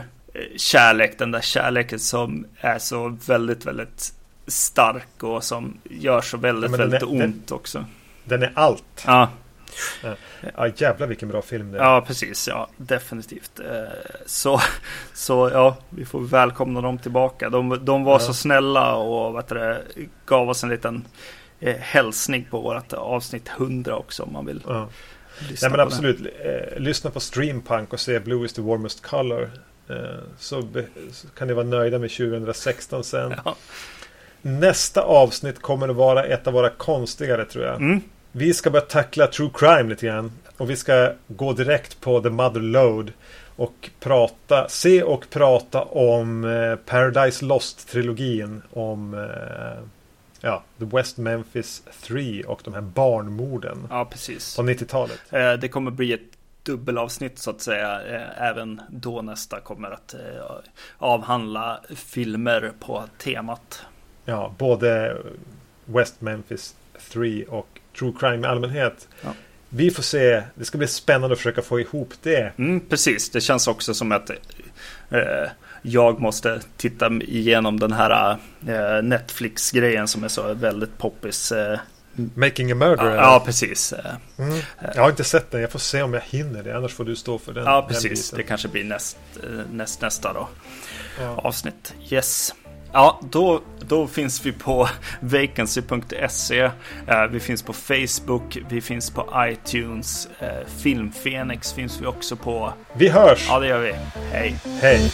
[SPEAKER 3] kärlek, den där kärleken som är så väldigt, väldigt stark och som gör så väldigt,
[SPEAKER 2] Ja, den
[SPEAKER 3] väldigt
[SPEAKER 2] är- den-
[SPEAKER 3] ont också.
[SPEAKER 2] Den är allt.
[SPEAKER 3] Ja,
[SPEAKER 2] Ja, jävlar vilken bra film det är.
[SPEAKER 3] ja, precis. Ja, definitivt. Eh, Så, så ja, vi får välkomna dem tillbaka. De, de var
[SPEAKER 2] Ja.
[SPEAKER 3] så snälla och heter det, gav oss en liten eh, hälsning på vårt avsnitt 100 också om man vill
[SPEAKER 2] Ja.
[SPEAKER 3] lyssna
[SPEAKER 2] Nej men absolut. Eh, lyssna på Streampunk och se Blue is the warmest color. Så, så kan ni vara nöjda med 2016 sen.
[SPEAKER 3] Ja.
[SPEAKER 2] Nästa avsnitt kommer att vara ett av våra konstigare tror jag.
[SPEAKER 3] Mm,
[SPEAKER 2] Vi ska börja tackla true crime lite grann. Och vi ska gå direkt på The Mother Load. Och prata, se och prata om eh, Paradise Lost-trilogin. Om eh, ja, The West Memphis 3 och de här barnmorden
[SPEAKER 3] ja, precis.
[SPEAKER 2] på 90-talet.
[SPEAKER 3] Eh, Det kommer bli ett dubbelavsnitt så att säga. Även då nästa kommer att avhandla filmer på temat.
[SPEAKER 2] Ja, både West Memphis 3 och True Crime i allmänhet.
[SPEAKER 3] Ja.
[SPEAKER 2] Vi får se. Det ska bli spännande att försöka få ihop det.
[SPEAKER 3] Mm, precis, det känns också som att eh, jag måste titta igenom den här eh, Netflix-grejen som är så väldigt poppis. Eh,
[SPEAKER 2] Making a Murderer.
[SPEAKER 3] ja, precis. Eh,
[SPEAKER 2] Mm. Jag har inte sett den. Jag får se om jag hinner det. Annars får du stå för den.
[SPEAKER 3] ja,
[SPEAKER 2] den
[SPEAKER 3] precis.
[SPEAKER 2] biten.
[SPEAKER 3] Det kanske blir näst, eh, näst, nästa då.
[SPEAKER 2] Ja.
[SPEAKER 3] avsnitt. Yes. Ja, då, då finns vi på vacancy.se. Eh, vi finns på Facebook, vi finns på iTunes. Eh, Filmfenix finns vi också på.
[SPEAKER 2] Vi hörs!
[SPEAKER 3] Ja, det gör vi. Hej.
[SPEAKER 2] Hej!